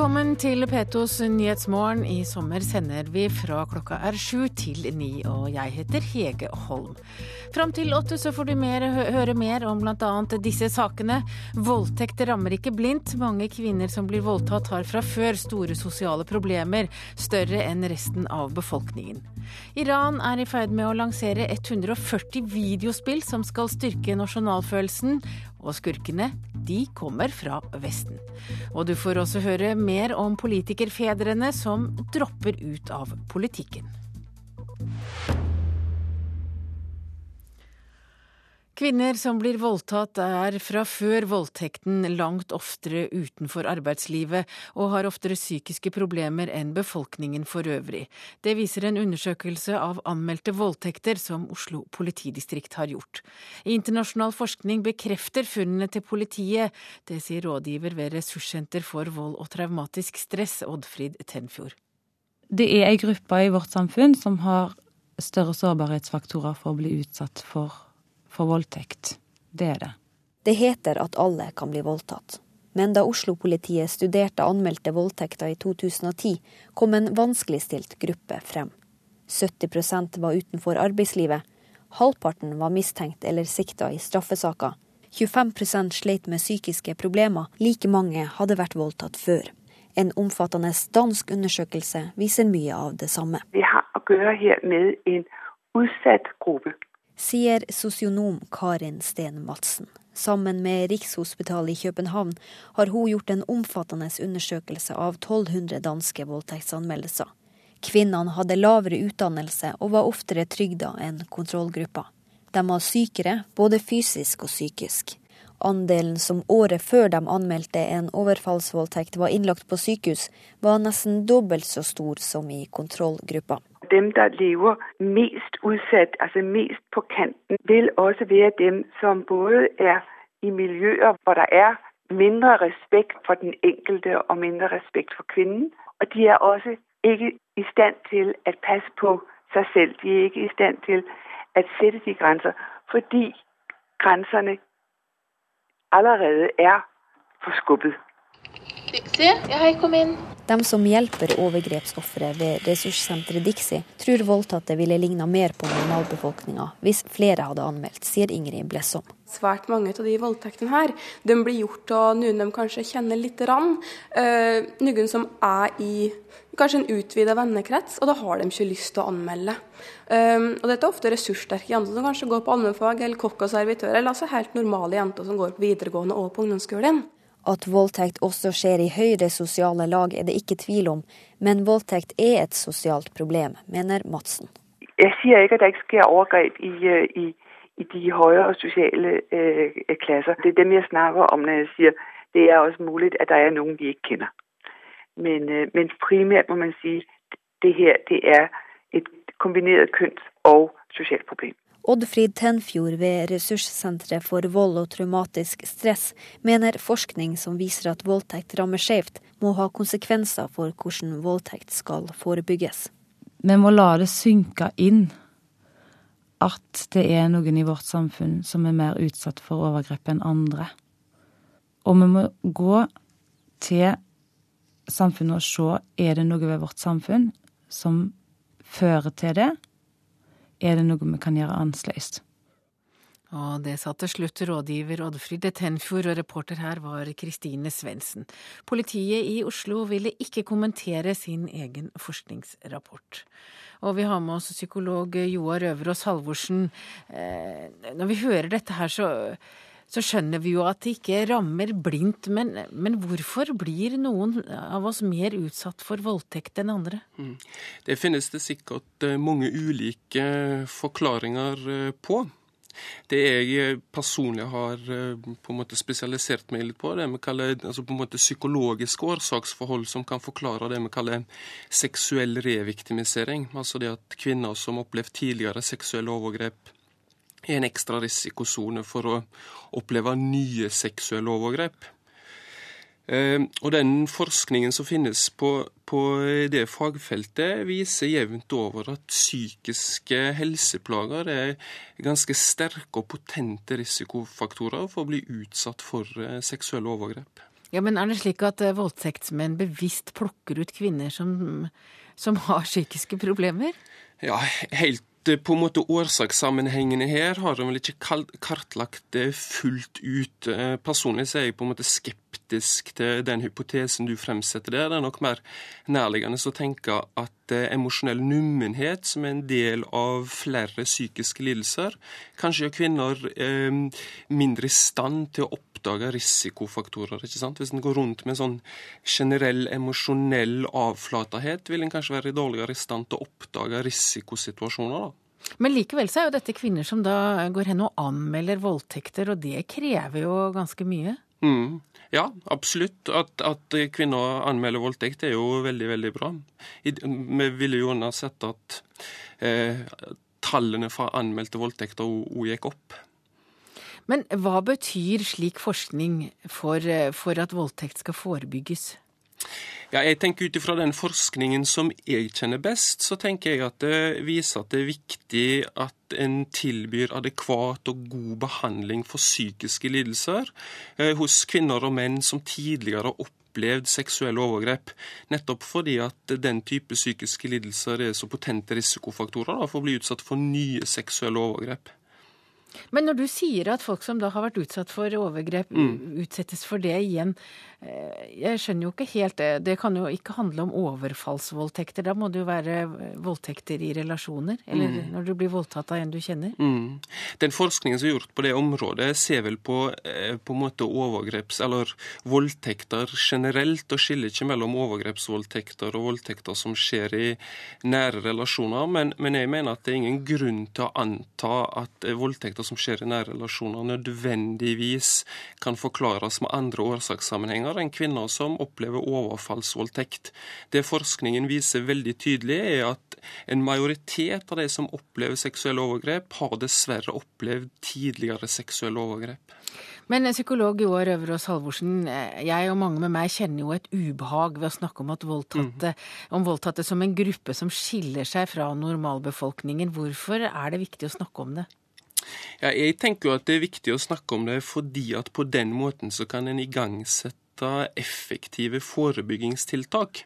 Velkommen til Petos Nyhetsmorgen. I sommer sender vi fra klokka er sju til ni, og jeg heter Hege Holm. Fram til åtte så får du mer, høre mer om bl.a. disse sakene. Voldtekt rammer ikke blindt. Mange kvinner som blir voldtatt har fra før store sosiale problemer, større enn resten av befolkningen. Iran er i ferd med å lansere 140 videospill som skal styrke nasjonalfølelsen, og skurkene, de kommer fra Vesten. Og du får også høre mer om politikerfedrene som dropper ut av politikken. Kvinner som blir voldtatt er fra før voldtekten langt oftere utenfor arbeidslivet og har oftere psykiske problemer enn befolkningen for øvrig. Det viser en undersøkelse av anmeldte voldtekter som Oslo politidistrikt har gjort. Internasjonal forskning bekrefter funnene til politiet. Det sier rådgiver ved Ressurssenter for vold og traumatisk stress, Oddfrid Tenfjord. Det er ei gruppe i vårt samfunn som har større sårbarhetsfaktorer for å bli utsatt for vold for voldtekt. Det er det. Det heter at alle kan bli voldtatt. Men da Oslo-politiet studerte anmeldte voldtekter i 2010, kom en vanskeligstilt gruppe frem. 70% var utenfor arbeidslivet. Halvparten var mistenkt eller sikta i straffesaker. 25% sleit med psykiske problemer. Like mange hadde vært voldtatt før. En omfattende dansk undersøkelse viser mye av det samme. Vi har å gjøre her med en utsatt gruppe sier sosionom Karin Steen Madsen. Sammen med Rikshospitalet i København har hun gjort en omfattende undersøkelse av 1200 danske voldtektsanmeldelser. Kvinnene hadde lavere utdannelse og var oftere trygda enn kontrollgruppa. De var sykere, både fysisk og psykisk. Andelen som året før de anmeldte en overfallsvoldtekt var innlagt på sykehus, var nesten dobbelt så stor som i kontrollgruppa dem, der lever mest utsatt, altså mest på kanten, vil også være dem som både er i miljøer hvor der er mindre respekt for den enkelte og mindre respekt for kvinnen. Og de er også ikke i stand til å passe på seg selv. De er ikke i stand til å sette de grenser, fordi grensene allerede er forskubbet. Dixie, ja, hei, kom inn. De som hjelper overgrepsofre ved ressurssenteret Dixie, tror voldtatte ville ligna mer på normalbefolkninga hvis flere hadde anmeldt, sier Ingrid Blessom. Svært mange av de voldtektene her de blir gjort av noen de kanskje kjenner litt. Rann. Uh, noen som er i kanskje en utvida vennekrets, og da har de ikke lyst til å anmelde. Um, og Dette er ofte ressurssterke jenter som kanskje går på allmennfag eller kokk og servitør, eller altså helt normale jenter som går på videregående og på ungdomsskolen. At voldtekt også skjer i høyere sosiale lag er det ikke tvil om, men voldtekt er et sosialt problem, mener Madsen. Jeg sier ikke at det ikke skjer overgrep i, øh, i, i de høyere sosiale eh, klasser. Det er dem jeg snakker om når jeg sier det er også mulig at det er noen vi ikke kjenner. Men, øh, men primært må man si det her det er et kombinert kjønns- og sosialt problem. Oddfrid Tenfjord ved Ressurssenteret for vold og traumatisk stress mener forskning som viser at voldtekt rammer skjevt, må ha konsekvenser for hvordan voldtekt skal forebygges. Vi må la det synke inn at det er noen i vårt samfunn som er mer utsatt for overgrep enn andre. Og vi må gå til samfunnet og se er det noe ved vårt samfunn som fører til det, er det noe vi kan gjøre annerledes? Og det sa til slutt rådgiver Oddfrid Tenfjord, og reporter her var Kristine Svendsen. Politiet i Oslo ville ikke kommentere sin egen forskningsrapport. Og vi har med oss psykolog Joar Øverås Halvorsen. Eh, når vi hører dette her, så så skjønner vi jo at det ikke rammer blindt. Men, men, hvorfor blir noen av oss mer utsatt for voldtekt enn andre? Mm. Det finnes det sikkert eh, mange ulike forklaringer eh, på. Det jeg personlig har eh, på en måte spesialisert meg litt på, det vi kaller altså på en måte psykologiske årsaksforhold som kan forklare det vi kaller seksuell reviktimisering. Altså det at kvinner som har opplevd tidligere seksuelle overgrep, er en ekstra risikosone for å oppleve nye seksuelle overgrep. Ehm, og den forskningen som finnes på, på, det fagfeltet, viser jevnt over at psykiske helseplager er ganske sterke og potente risikofaktorer for å bli utsatt for eh, seksuelle overgrep. Ja, Men er det slik at eh, voldtektsmenn bevisst plukker ut kvinner som, som har psykiske problemer? Ja, helt på en måte Årsakssammenhengene her har de vel ikke kartlagt det fullt ut. Eh, personlig så er jeg på en måte skeptisk til den hypotesen du fremsetter der. Det er nok mer nærliggende å tenke at eh, emosjonell nummenhet, som er en del av flere psykiske lidelser, kanskje gjør kvinner eh, mindre i stand til å oppdage risikofaktorer. ikke sant? Hvis en går rundt med sånn generell emosjonell avflatethet, vil en kanskje være dårligere i stand til å oppdage risikosituasjoner. da. Men likevel så er jo dette kvinner som da går hen og anmelder voldtekter, og det krever jo ganske mye? Mm. Ja, absolutt. At, at, kvinner anmelder voldtekt er jo veldig, veldig bra. Vi ville jo sett at eh, tallene fra anmeldte voldtekter òg gikk opp. Men hva betyr slik forskning for, eh, for at voldtekt skal forebygges? Ja, jeg tenker Ut ifra den forskningen som jeg kjenner best, så tenker jeg at det viser at det er viktig at en tilbyr adekvat og god behandling for psykiske lidelser eh, hos kvinner og menn som tidligere har opplevd seksuelle overgrep. Nettopp fordi at den type psykiske lidelser er så potente risikofaktorer da, for å bli utsatt for nye seksuelle overgrep. Men når du sier at folk som da har vært utsatt for overgrep, mm. utsettes for det igjen, Eh, jeg skjønner jo ikke helt det. Det kan jo ikke handle om overfallsvoldtekter. Da må det jo være eh, voldtekter i relasjoner, eller mm. når du blir voldtatt av en du kjenner. Mm. Den forskningen som er gjort på det området, ser vel på, eh, på en måte overgreps- eller voldtekter generelt, og skiller ikke mellom overgrepsvoldtekter og voldtekter som skjer i nære relasjoner. Men, men jeg mener at det er ingen grunn til å anta at voldtekter som skjer i nære relasjoner, nødvendigvis kan forklares med andre årsakssammenhenger enn kvinner som opplever overfallsvoldtekt. Det forskningen viser veldig tydelig, er at en majoritet av de som opplever seksuelle overgrep, har dessverre opplevd tidligere seksuelle overgrep. Men psykolog Joar Øverås Halvorsen, jeg og mange med meg kjenner jo et ubehag ved å snakke om, voldtatte, mm. om voldtatte som en gruppe som skiller seg fra normalbefolkningen. Hvorfor er det viktig å snakke om det? Ja, jeg tenker jo at det er viktig å snakke om det fordi at på den måten så kan en igangsette effektive forebyggingstiltak.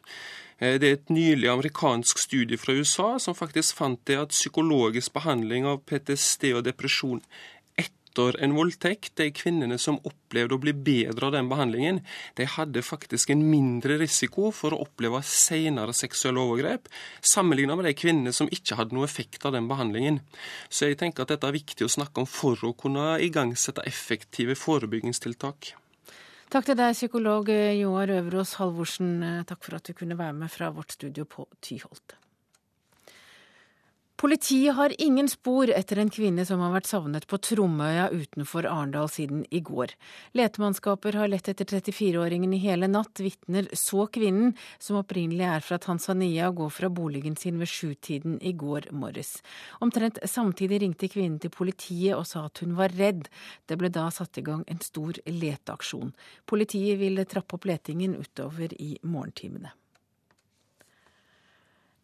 Eh, det er et nylig amerikansk studie fra USA som faktisk fant det at psykologisk behandling av PTSD og depresjon etter en voldtekt, de kvinnene som opplevde å bli bedre av den behandlingen, de hadde faktisk en mindre risiko for å oppleve senere seksuelle overgrep, sammenlignet med de kvinnene som ikke hadde noe effekt av den behandlingen. Så jeg tenker at dette er viktig å snakke om for å kunne igangsette effektive forebyggingstiltak. Takk til deg, psykolog Joar Øverås Halvorsen. Takk for at du kunne være med fra vårt studio på Tyholt. Politiet har ingen spor etter en kvinne som har vært savnet på Tromøya utenfor Arendal siden i går. Letemannskaper har lett etter 34-åringen i hele natt. Vitner så kvinnen, som opprinnelig er fra Tanzania, gå fra boligen sin ved sjutiden i går morges. Omtrent samtidig ringte kvinnen til politiet og sa at hun var redd. Det ble da satt i gang en stor leteaksjon. Politiet vil trappe opp letingen utover i morgentimene.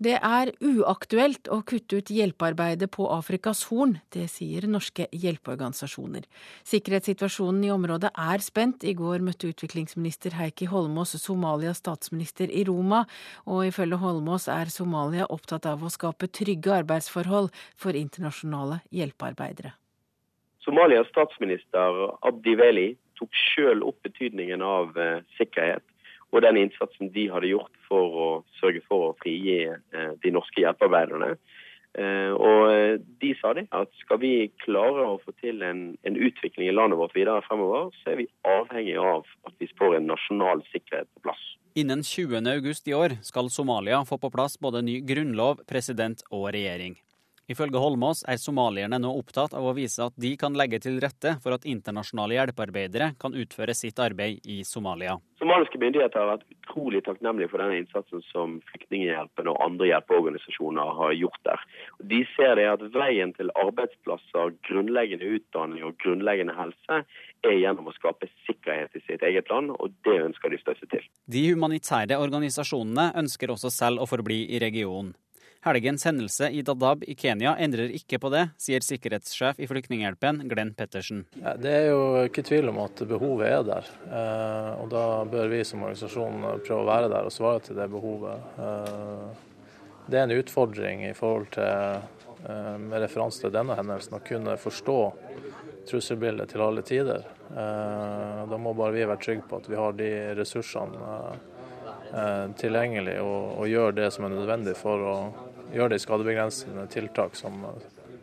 Det er uaktuelt å kutte ut hjelpearbeidet på Afrikas Horn, det sier norske hjelpeorganisasjoner. Sikkerhetssituasjonen i området er spent. I går møtte utviklingsminister Heikki Holmås Somalias statsminister i Roma, og ifølge Holmås er Somalia opptatt av å skape trygge arbeidsforhold for internasjonale hjelpearbeidere. Somalias statsminister Abdi Veli tok sjøl opp betydningen av eh, sikkerhet og den innsatsen de hadde gjort for å sørge for å frigi eh, de norske hjelpearbeiderne. Eh, og eh, de sa det, at skal vi klare å få til en, en, utvikling i landet vårt videre fremover, så er vi avhengig av at vi får en nasjonal sikkerhet på plass. Innen 20.8 i år skal Somalia få på plass både ny grunnlov, president og regjering. Ifølge Holmås er somalierne nå opptatt av å vise at de kan legge til rette for at internasjonale hjelpearbeidere kan utføre sitt arbeid i Somalia. Somaliske myndigheter har vært utrolig takknemlige for den innsatsen som Flyktninghjelpen og andre hjelpeorganisasjoner har gjort der. De ser det at veien til arbeidsplasser, grunnleggende utdanning og grunnleggende helse er gjennom å skape sikkerhet i sitt eget land, og det ønsker de støtte til. De humanitære organisasjonene ønsker også selv å forbli i regionen. Helgens hendelse i Dadab i Kenya endrer ikke på det, sier sikkerhetssjef i Flyktninghjelpen Glenn Pettersen. Det er jo ikke tvil om at behovet er der. Eh, og da bør vi som organisasjon prøve å være der og svare til det behovet. Eh, det er en utfordring i forhold til, eh, med referanse til denne hendelsen, å kunne forstå trusselbildet til alle tider. Da må bare vi være trygge på at vi har de ressursene tilgjengelig og, og gjør det som er nødvendig for å gjør de skadebegrensende tiltak som,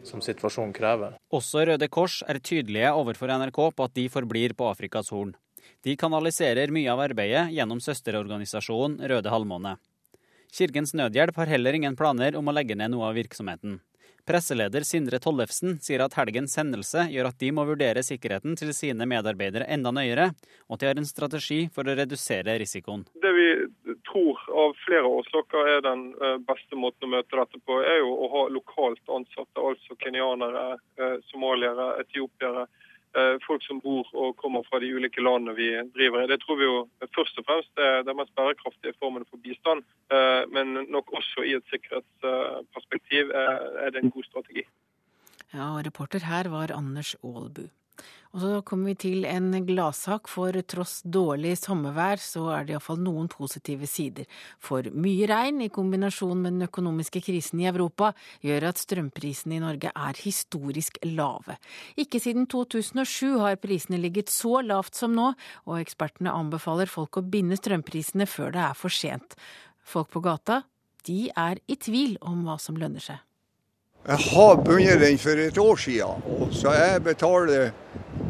som situasjonen krever. Også Røde Kors er tydelige overfor NRK på at de forblir på Afrikas Horn. De kanaliserer mye av arbeidet gjennom søsterorganisasjonen Røde Halvmåne. Kirkens Nødhjelp har heller ingen planer om å legge ned noe av virksomheten. Presseleder Sindre Tollefsen sier at helgens hendelse gjør at de må vurdere sikkerheten til sine medarbeidere enda nøyere, og at de har en strategi for å redusere risikoen. Det vi tror av flere årsaker er den eh, beste måten å møte dette på, er jo å ha lokalt ansatte, altså kenyanere, eh, somaliere, etiopiere folk som bor og kommer fra de ulike landene vi driver i. Det tror vi jo først og fremst er den mest bærekraftige formen for bistand. Eh, men nok også i et sikkerhetsperspektiv er det en god strategi. Ja, og reporter her var Anders Aalbu. Og så kommer vi til en gladsak, for tross dårlig sommervær, så er det iallfall noen positive sider. For mye regn i kombinasjon med den økonomiske krisen i Europa gjør at strømprisene i Norge er historisk lave. Ikke siden 2007 har prisene ligget så lavt som nå, og ekspertene anbefaler folk å binde strømprisene før det er for sent. Folk på gata, de er i tvil om hva som lønner seg. Jeg har bundet den for et år siden, og så jeg betaler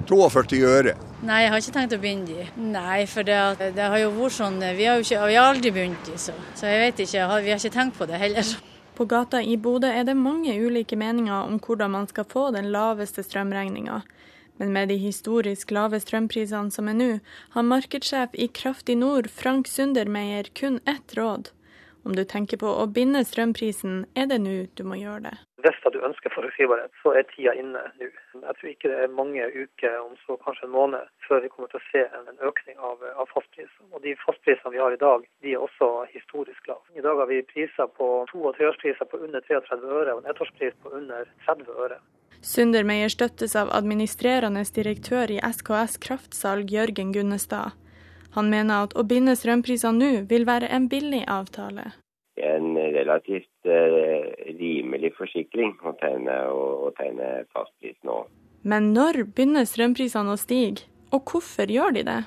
42 øre. Nei, jeg har ikke tenkt å begynne de. Nei, for det, det, har jo vært sånn Vi har jo ikke, vi har aldri begynt de, så. så jeg vet ikke. Vi har ikke tenkt på det heller. På gata i Bodø er det mange ulike meninger om hvordan man skal få den laveste strømregninga. Men med de historisk lave strømprisene som er nå, har markedssjef i Kraft i Nord, Frank Sundermeier, kun ett råd. Om du tenker på å binde strømprisen, er det nå du må gjøre det. Hvis du ønsker forutsigbarhet, så er tida inne nå. Jeg tror ikke det er mange uker, om så kanskje en måned, før vi kommer til å se en økning av, av fastprisene. Og de fastprisene vi har i dag, de er også historisk lave. I dag har vi priser på to- og treårspriser på under 33 øre, og en ettårspris på under 30 øre. Sundermeier støttes av administrerende direktør i SKS Kraftsalg, Jørgen Gunnestad. Han mener at å binde strømprisene nå vil være en billig avtale. En relativt eh, rimelig forsikring å tegne, å tegne fastpris nå. Men når begynner strømprisene å stige, og hvorfor gjør de det?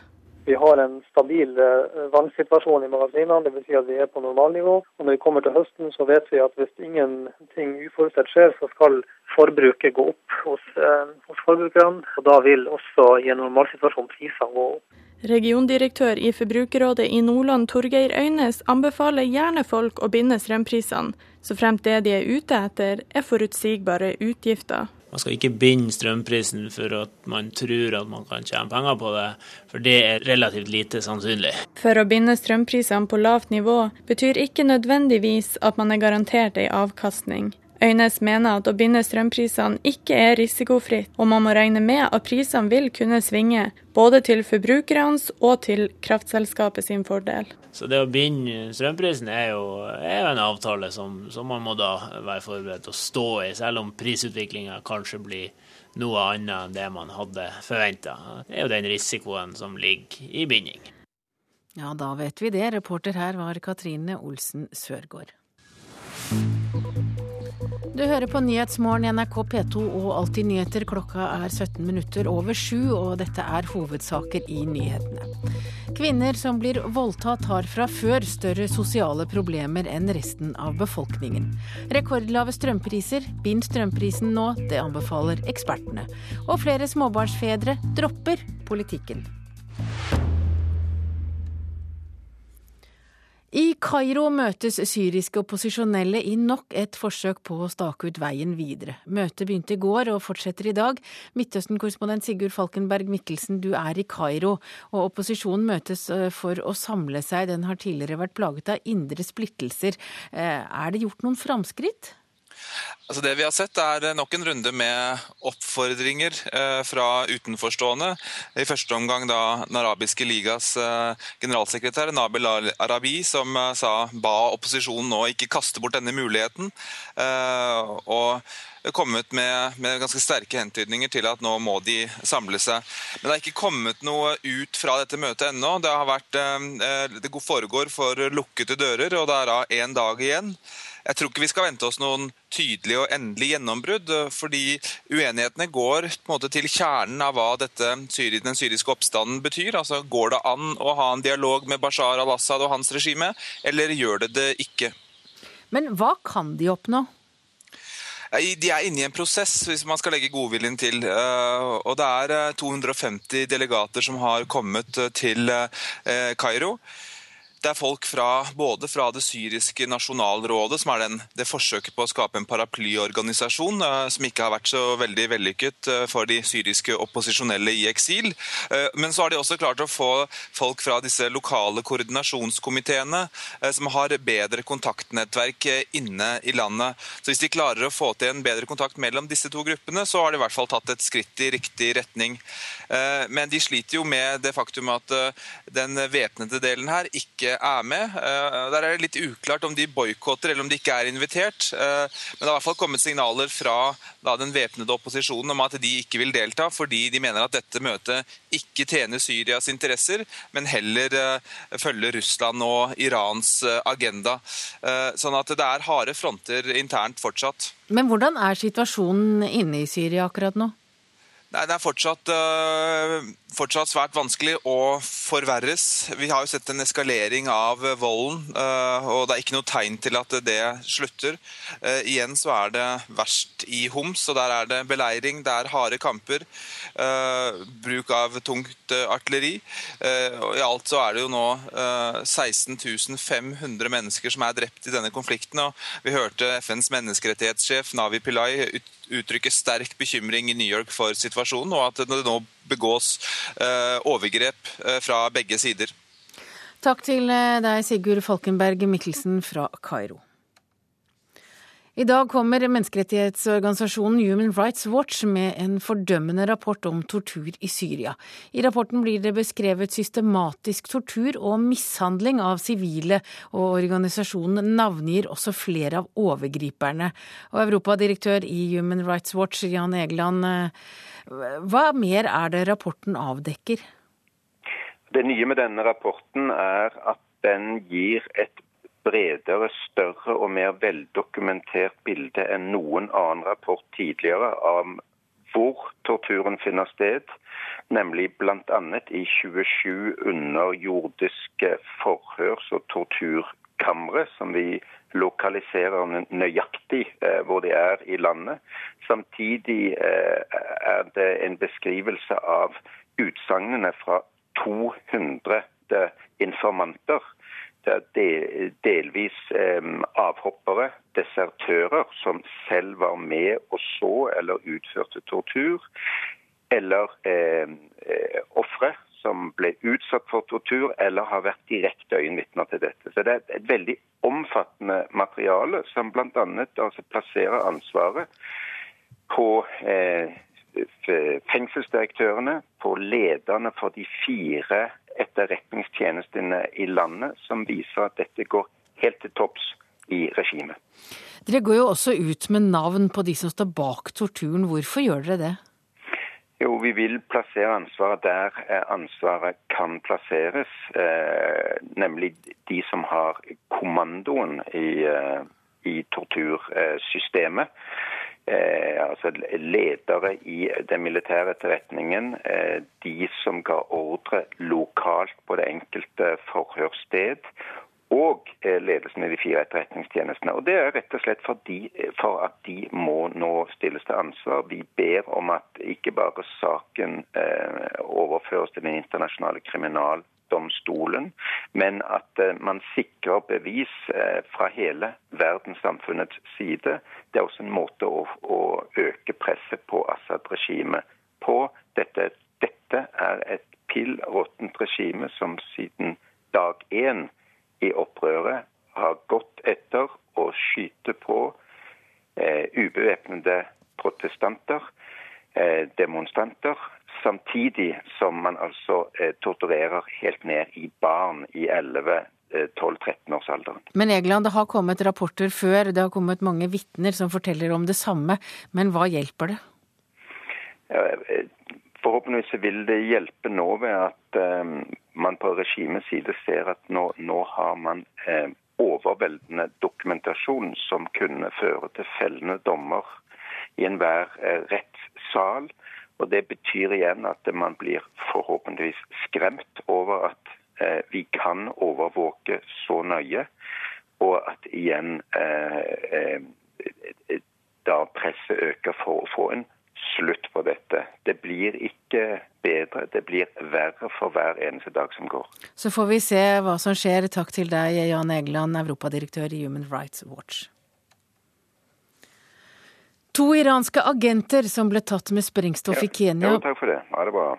Vi har en stabil uh, vannsituasjon i magasinene, dvs. Si at vi er på normalnivå. Og når vi kommer til høsten, så vet vi at hvis ingenting uforutsett skjer, så skal forbruket gå opp hos, eh, hos forbrukerne. Og da vil også i en normalsituasjon prisene gå opp. Regiondirektør i Forbrukerrådet i Nordland, Torgeir Øynes, anbefaler gjerne folk å binde strømprisene, så fremt det de er ute etter er forutsigbare utgifter. Man skal ikke binde strømprisen for at man tror at man kan tjene penger på det, for det er relativt lite sannsynlig. For å binde strømprisene på lavt nivå betyr ikke nødvendigvis at man er garantert ei avkastning. Øynes mener at å binde strømprisene ikke er risikofritt, og man må regne med at prisene vil kunne svinge, både til forbrukernes og til kraftselskapet sin fordel. Så det å binde strømprisen er jo, er jo en avtale som, som, man må da være forberedt til å stå i, selv om prisutviklinga kanskje blir noe annet enn det man hadde forventa. Det er jo den risikoen som ligger i binding. Ja, da vet vi det. Reporter her var Katrine Olsen Sørgaard. Du hører på Nyhetsmorgen i NRK P2 og Alltid nyheter. Klokka er 17 minutter over sju, og dette er hovedsaker i nyhetene. Kvinner som blir voldtatt har fra før større sosiale problemer enn resten av befolkningen. Rekordlave strømpriser, bind strømprisen nå, det anbefaler ekspertene. Og flere småbarnsfedre dropper politikken. I Kairo møtes syriske opposisjonelle i nok et forsøk på å stake ut veien videre. Møtet begynte i går og fortsetter i dag. Midtøsten-korrespondent Sigurd Falkenberg Mikkelsen, du er i Kairo, og opposisjonen møtes eh, for å samle seg. Den har tidligere vært plaget av indre splittelser. Eh, er det gjort noen framskritt? Altså det vi har sett er nok en runde med oppfordringer eh, fra utenforstående. I første omgang da Den arabiske ligas eh, generalsekretær Nabil Arabi som eh, sa ba opposisjonen nå ikke kaste bort denne muligheten. og kommet med, med, ganske sterke hentydninger til at nå må de samle seg. Men det er ikke kommet noe ut fra dette møtet ennå. Det, vært, det foregår for lukkede dører, og det er da én dag igjen. Jeg tror ikke vi skal vente oss noen tydelig og endelig gjennombrudd, fordi uenighetene går måte til kjernen av hva dette, den syriske oppstanden betyr. Altså, Går det an å ha en dialog med Bashar al-Assad og hans regime, eller gjør det det ikke? Men hva kan de oppnå? De er inne i en prosess, hvis man skal legge godviljen til. Eh, og det er 250 eh, delegater som har kommet eh, til Kairo. Det er folk fra, både fra det syriske nasjonalrådet, som er den, det forsøket på å skape en paraplyorganisasjon, uh, som ikke har vært så veldig vellykket uh, for de syriske opposisjonelle i eksil. Uh, men så har de også klart å få folk fra disse lokale koordinasjonskomiteene, som har bedre kontaktnettverk inne i landet. Så hvis de klarer å få til en bedre kontakt mellom disse to gruppene, så har de i hvert fall tatt et skritt i riktig retning. Men de sliter jo med det faktum at den væpnede delen her ikke er med. Eh, der er det litt uklart om de boikotter eller om de ikke er invitert. Eh, men det har i hvert fall kommet signaler fra den væpnede opposisjonen om at de ikke vil delta, fordi de mener at dette møtet ikke tjener Syrias interesser, men heller eh, følger Russland og Irans agenda. Sånn at det er harde fronter internt fortsatt. Men hvordan er situasjonen inne i Syria akkurat nå? Nei, Det er fortsatt, fortsatt, svært vanskelig å forverres. Vi har jo sett en eskalering av volden, uh, og det er ikke noe tegn til at det slutter. Uh, igjen så er det verst i Homs, og der er det beleiring, det er harde kamper. bruk av tungt artilleri. I alt så er det jo nå 16 500 mennesker som er drept i denne konflikten. og Vi hørte FNs menneskerettighetssjef Navi Pillai uttrykke sterk bekymring i New York for situasjonen, og at det nå begås eh, overgrep eh, fra begge sider. Takk til eh, deg, Sigurd Falkenberg Mikkelsen fra Kairo. I dag kommer menneskerettighetsorganisasjonen Human Rights Watch med en fordømmende rapport om tortur i Syria. I rapporten blir det beskrevet systematisk tortur og mishandling av sivile, og organisasjonen navngir også flere av overgriperne. Og Europadirektør i Human Rights Watch, Jan Egeland, hva mer er det rapporten avdekker? Det nye med denne rapporten er at den gir et bredere, større og mer veldokumentert bilde enn noen annen rapport tidligere av hvor torturen finner sted, nemlig bl.a. i 27 underjordiske forhørs- og torturkamre, som vi lokaliserer nøyaktig eh, hvor de er i landet. Samtidig eh, er det en beskrivelse av utsagnene fra 200 informanter er delvis avhoppere, desertører, som selv var med og så eller utførte tortur. Eller eh, ofre som ble utsatt for tortur eller har vært direkte øyenvitner til dette. Så Det er et veldig omfattende materiale som bl.a. Altså plasserer ansvaret på eh, fengselsdirektørene, på lederne for de fire etterretningstjenestene i landet, som viser at dette går helt til topps i regimet. Dere går jo også ut med navn på de som står bak torturen. Hvorfor gjør dere det? Jo, vi vil plassere ansvaret der eh, ansvaret kan plasseres. Eh, nemlig de som har kommandoen i, eh, i tortursystemet eh, altså ledere i den militære etterretningen, eh, de som ga ordre lokalt på det enkelte forhørssted, og eh, ledelsen i de fire etterretningstjenestene. Og Det er rett og slett fordi, for at de må nå stilles til ansvar. Vi ber om at ikke bare saken eh, overføres til Den internasjonale kriminal domstolen, men at eh, man sikrer bevis eh, fra hele verdenssamfunnets side. Det er også en måte å, å øke presset på Assad-regimet på. Dette, dette, er et pill råttent regime som siden dag én i opprøret har gått etter å skyte på bevæpnede protestanter, demonstranter, samtidig som man altså torturerer helt ned i barn i 11-12-13-årsalderen. Men Egeland, det har kommet rapporter før, det har kommet mange vitner som forteller om det samme. Men hva hjelper det? Forhåpentligvis vil det hjelpe nå ved at man på regimets side ser at nå, nå har man overveldende dokumentasjon som kunne føre til fellende dommer i enhver rettssal. Og Det betyr igjen at man blir forhåpentligvis skremt over at eh, vi kan overvåke så nøye, og at igjen eh, eh, da presset øker for å få en slutt på dette. Det blir ikke bedre, det blir verre for hver eneste dag som går. Så får vi se hva som skjer. Takk til deg, Jan Egeland, europadirektør i Human Rights Watch. To iranske agenter som ble tatt med sprengstoff ja. i Kenya. Jo, takk for det. Ha det bra.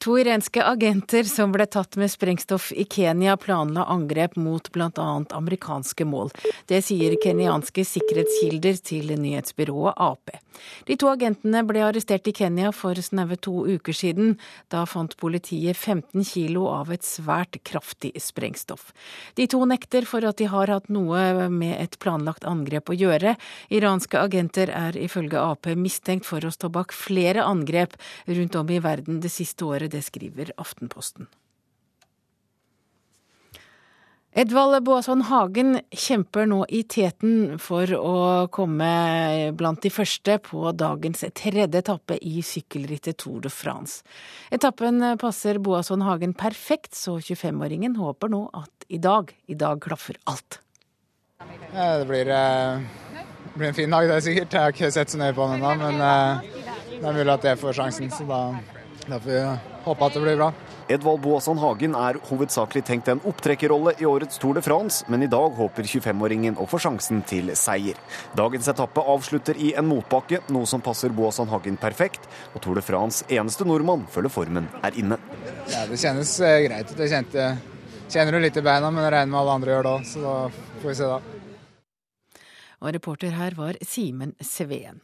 To iranske agenter som ble tatt med sprengstoff i Kenya, planla angrep mot bl.a. amerikanske mål. Det sier kenyanske sikkerhetskilder til nyhetsbyrået Ap. De to agentene ble arrestert i Kenya for snaue to uker siden. Da fant politiet 15 kilo av et svært kraftig sprengstoff. De to nekter for at de har hatt noe med et planlagt angrep å gjøre. Iranske agenter er ifølge Ap mistenkt for å stå bak flere angrep rundt om i verden det siste året det skriver Aftenposten. Edvald Boasson Hagen kjemper nå i teten for å komme blant de første på dagens tredje etappe i sykkelrittet Tour de France. Etappen passer Boasson Hagen perfekt, så 25-åringen håper nå at i dag, i dag klaffer alt. Ja, det blir, det blir, en fin dag, det er sikkert. Jeg har ikke sett så nøye på den ennå, men det er mulig at jeg får sjansen. Så da, da får vi håpe at det blir bra. Edvald Boasson Hagen er hovedsakelig tenkt en opptrekkerrolle i årets Tour de France, men i dag håper 25-åringen å få sjansen til seier. Dagens etappe avslutter i en motbakke, noe som passer Boasson Hagen perfekt, og Tour de France eneste nordmann føler formen er inne. Ja, Det kjennes greit ut. Jeg kjente, kjenner jo litt i beina, men jeg regner med alle andre gjør det òg, så da får vi se da. Og reporter her var Simen Sveen.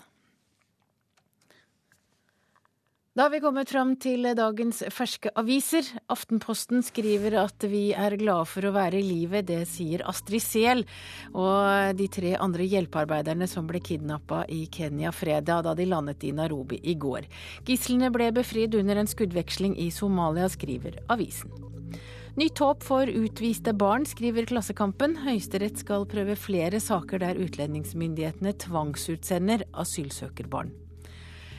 Da har vi kommet fram til dagens ferske aviser. Aftenposten skriver at vi er glade for å være i livet, det sier Astrid Sehl og de tre andre hjelpearbeiderne som ble kidnappa i Kenya fredag da de landet i Nairobi i går. Gislene ble befridd under en skuddveksling i Somalia, skriver avisen. Nytt håp for utviste barn, skriver Klassekampen. Høyesterett skal prøve flere saker der utlendingsmyndighetene tvangsutsender asylsøkerbarn.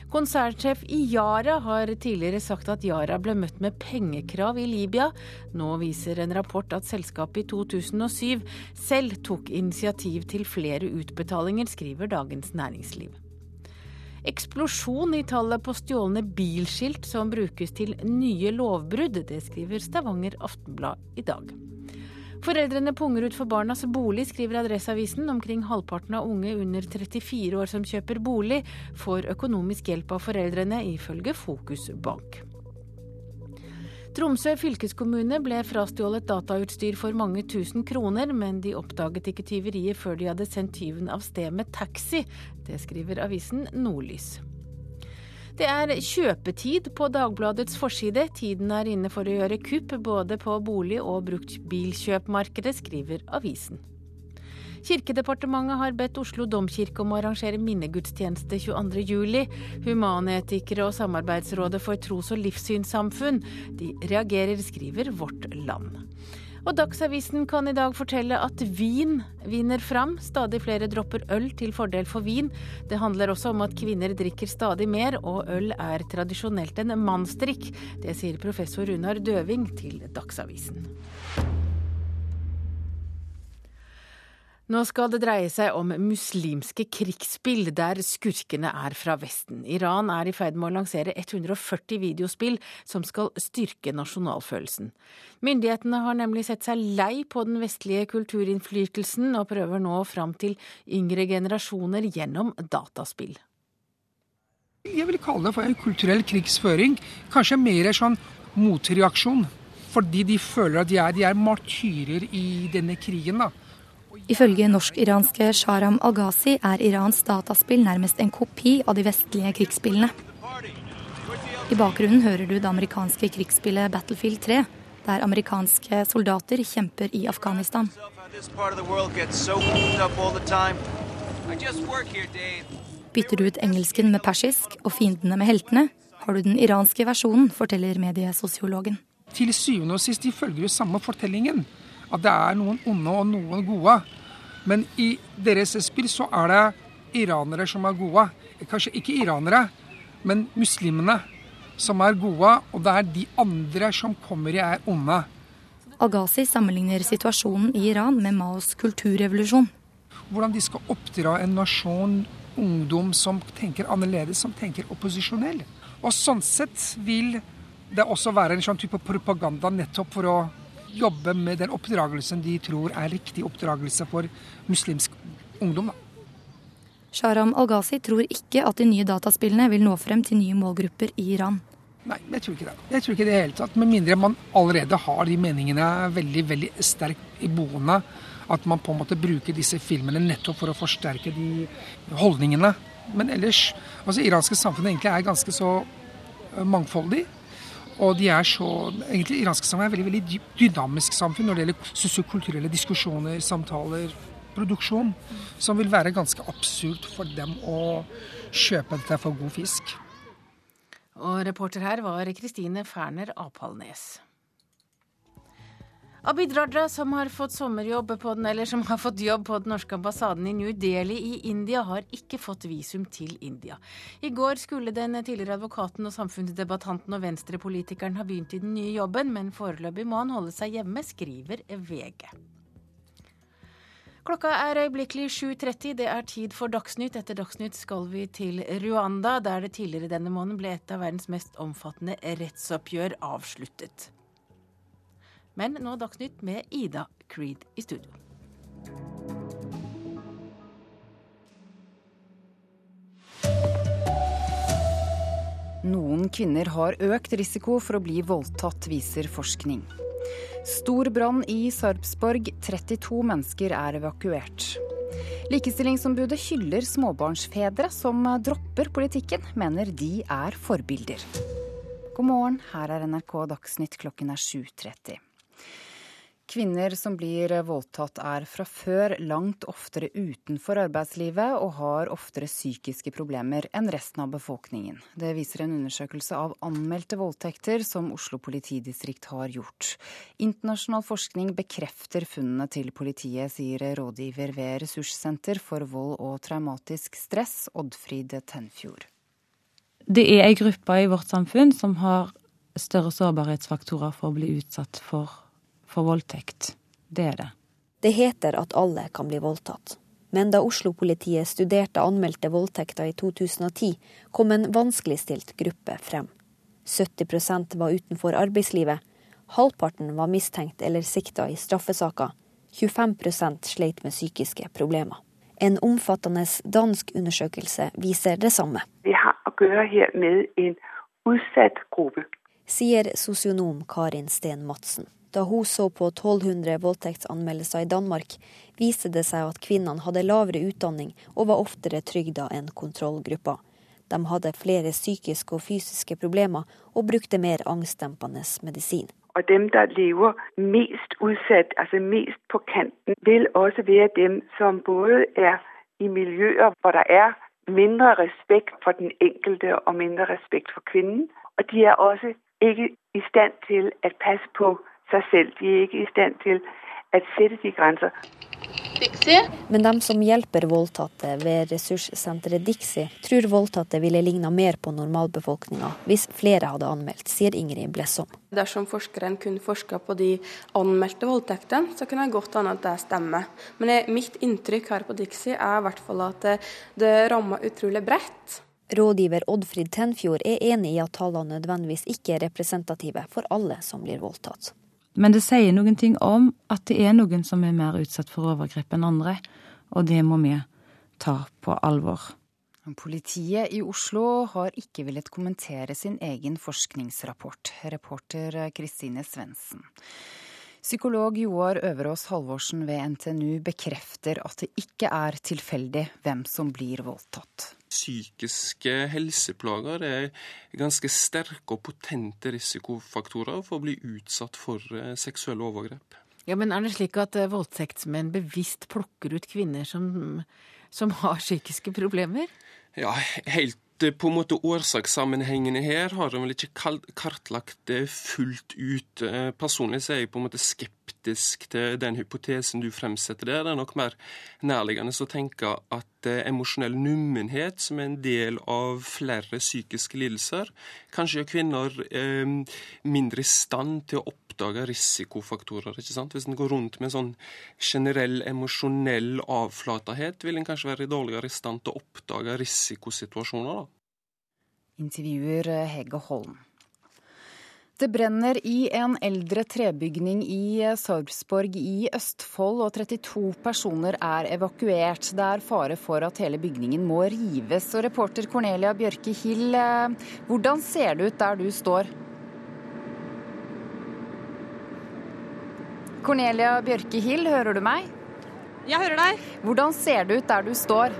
Konsernsjef i Yara har tidligere sagt at Yara ble møtt med pengekrav i Libya. Nå viser en rapport at selskapet i 2007 selv tok initiativ til flere utbetalinger, skriver Dagens Næringsliv. Eksplosjon i tallet på stjålne bilskilt som brukes til nye lovbrudd. Det skriver Stavanger Aftenblad i dag. Foreldrene punger ut for barnas bolig, skriver Adresseavisen. Omkring halvparten av unge under 34 år som kjøper bolig, får økonomisk hjelp av foreldrene, ifølge Fokus Bank. Tromsø fylkeskommune ble frastjålet datautstyr for mange tusen kroner, men de oppdaget ikke tyveriet før de hadde sendt tyven av sted med taxi. Det skriver avisen Nordlys. Det er kjøpetid på Dagbladets forside. Tiden er inne for å gjøre kupp både på bolig- og bruktbilkjøpmarkedet, skriver avisen. Kirkedepartementet har bedt Oslo domkirke om å arrangere minnegudstjeneste 22.07. Humanetikere og Samarbeidsrådet for tros- og livssynssamfunn de reagerer, skriver Vårt Land. Og Dagsavisen kan i dag fortelle at vin vinner fram. Stadig flere dropper øl til fordel for vin. Det handler også om at kvinner drikker stadig mer, og øl er tradisjonelt en mannsdrikk. Det sier professor Runar Døving til Dagsavisen. Nå skal det dreie seg om muslimske krigsspill der skurkene er fra Vesten. Iran er i ferd med å lansere 140 videospill som skal styrke nasjonalfølelsen. Myndighetene har nemlig sett seg lei på den vestlige kulturinnflytelsen, og prøver nå fram til yngre generasjoner gjennom dataspill. Jeg vil kalle det for en kulturell krigsføring. Kanskje mer en sånn motreaksjon. Fordi de føler at de er, de er martyrer i denne krigen. da. Ifølge norsk-iranske Sharam Al-Ghazi er Irans dataspill nærmest en kopi av de vestlige krigsspillene. I bakgrunnen hører du det amerikanske krigsspillet Battlefield 3, der amerikanske soldater kjemper i Afghanistan. Bytter du ut engelsken med persisk og fiendene med heltene, har du den iranske versjonen, forteller mediesosiologen. Til syvende og sist de følger jo samme fortellingen. At det er noen onde og noen gode. Men i deres spill så er det iranere som er gode. Kanskje ikke iranere, men muslimene som er gode. Og det er de andre som kommer i er onde. Al-Ghazi sammenligner situasjonen i Iran med Maos kulturrevolusjon. Hvordan de skal oppdra en nasjon, ungdom som tenker annerledes, som tenker opposisjonell. Og sånn sett vil det også være en sånn type propaganda nettopp for å jobbe med den oppdragelsen de tror er riktig oppdragelse for muslimsk ungdom. Sharam Al-Ghazi tror ikke at de nye dataspillene vil nå frem til nye målgrupper i Iran. Nei, jeg tror ikke det. Jeg tror ikke det hele tatt. Med mindre man allerede har de meningene veldig veldig sterkt i boende. At man på en måte bruker disse filmene nettopp for å forsterke de holdningene. Men ellers altså iranske samfunnet egentlig er ganske så eh, mangfoldig. Og de er så, egentlig iranske samfunn er veldig, veldig dynamisk samfunn når det gjelder sosiokulturelle diskusjoner, samtaler, produksjon. Som vil være ganske absurd for dem å kjøpe dette for god fisk. Og reporter her var Kristine Ferner Apalnes. Abid Raja, som har fått på den, eller som har fått jobb på den norske ambassaden i New Delhi i India, har ikke fått visum til India. I går skulle den tidligere advokaten og samfunnsdebattanten og venstrepolitikeren ha begynt i den nye jobben, men foreløpig må han holde seg hjemme, skriver VG. Klokka er øyeblikkelig 7.30. Det er tid for Dagsnytt. Etter Dagsnytt skal vi til Rwanda, der det tidligere denne måneden ble et av verdens mest omfattende rettsoppgjør avsluttet. Men nå er Dagsnytt med Ida Creed i studio. Noen kvinner har økt risiko for å bli voldtatt, viser forskning. Stor brann i Sarpsborg. 32 mennesker er evakuert. Likestillingsombudet hyller småbarnsfedre som dropper politikken, mener de er forbilder. God morgen, her er NRK Dagsnytt klokken er 7.30. Kvinner som blir voldtatt er fra før langt oftere utenfor arbeidslivet og har oftere psykiske problemer enn resten av befolkningen. Det viser en undersøkelse av anmeldte voldtekter som Oslo politidistrikt har gjort. Internasjonal forskning bekrefter funnene til politiet, sier rådgiver ved Ressurssenter for vold og traumatisk stress, Oddfrid Tenfjord. Det er ei gruppe i vårt samfunn som har større sårbarhetsfaktorer for å bli utsatt for for voldtekt. Det er det. Det heter at alle kan bli voldtatt. Men da Oslo-politiet studerte anmeldte voldtekter i 2010, kom en vanskeligstilt gruppe frem. 70% var utenfor arbeidslivet. Halvparten var mistenkt eller sikta i straffesaker. 25% sleit med psykiske problemer. En omfattende dansk undersøkelse viser det samme. Vi har å gjøre her med en utsatt gruppe. Sier sosionom Karin Sten Madsen. Da hun så på 1200 voldtektsanmeldelser i Danmark, viste det seg at kvinnene hadde lavere utdanning og var oftere trygda enn kontrollgruppa. De hadde flere psykiske og fysiske problemer og brukte mer angstdempende medisin. Og dem som lever mest utsatt, altså mest på kanten, vil også være dem som både er i miljøer hvor det er mindre respekt for den enkelte og mindre respekt for kvinnen. Og de er også ikke i stand til å passe på seg selv. De er ikke i stand til å sette de grenser. Men de som hjelper voldtatte ved ressurssenteret Dixie, tror voldtatte ville ligna mer på normalbefolkninga hvis flere hadde anmeldt, sier Ingrid Blessom. Dersom forskeren kun forska på de anmeldte voldtektene, så kunne jeg godt ane at det stemmer. Men mitt inntrykk her på Dixie er i hvert fall at det rammer utrolig bredt. Rådgiver Oddfrid Tenfjord er enig i at tallene nødvendigvis ikke er representative for alle som blir voldtatt. Men det sier noen ting om at det er noen som er mer utsatt for overgrep enn andre, og det må vi ta på alvor. Politiet i Oslo har ikke villet kommentere sin egen forskningsrapport. Reporter Kristine Svendsen. Psykolog Joar Øverås Halvorsen ved NTNU bekrefter at det ikke er tilfeldig hvem som blir voldtatt. Psykiske helseplager er ganske sterke og potente risikofaktorer for å bli utsatt for eh, seksuelle overgrep. Ja, men Er det slik at eh, voldtektsmenn bevisst plukker ut kvinner som, som har psykiske problemer? Ja, helt på en måte årsakssammenhengene her har de vel ikke kartlagt det fullt ut. Eh, personlig så er jeg på en måte skeptisk til den hypotesen du fremsetter der. Det er nok mer nærliggende å tenke at eh, emosjonell nummenhet, som er en del av flere psykiske lidelser, kanskje gjør kvinner eh, mindre i stand til å oppdage risikofaktorer. ikke sant? Hvis en går rundt med en sånn generell emosjonell avflatahet, vil en kanskje være dårligere i stand til å oppdage risikosituasjoner. da. Intervjuer eh, Hege Holm. Det brenner i en eldre trebygning i eh, Sarpsborg i Østfold, og 32 personer er evakuert. Det er fare for at hele bygningen må rives. Og reporter Cornelia Bjørke Hill, eh, hvordan ser det ut der du står? Cornelia Bjørke Hill, hører du meg? Jeg hører deg. Hvordan ser det ut der du står?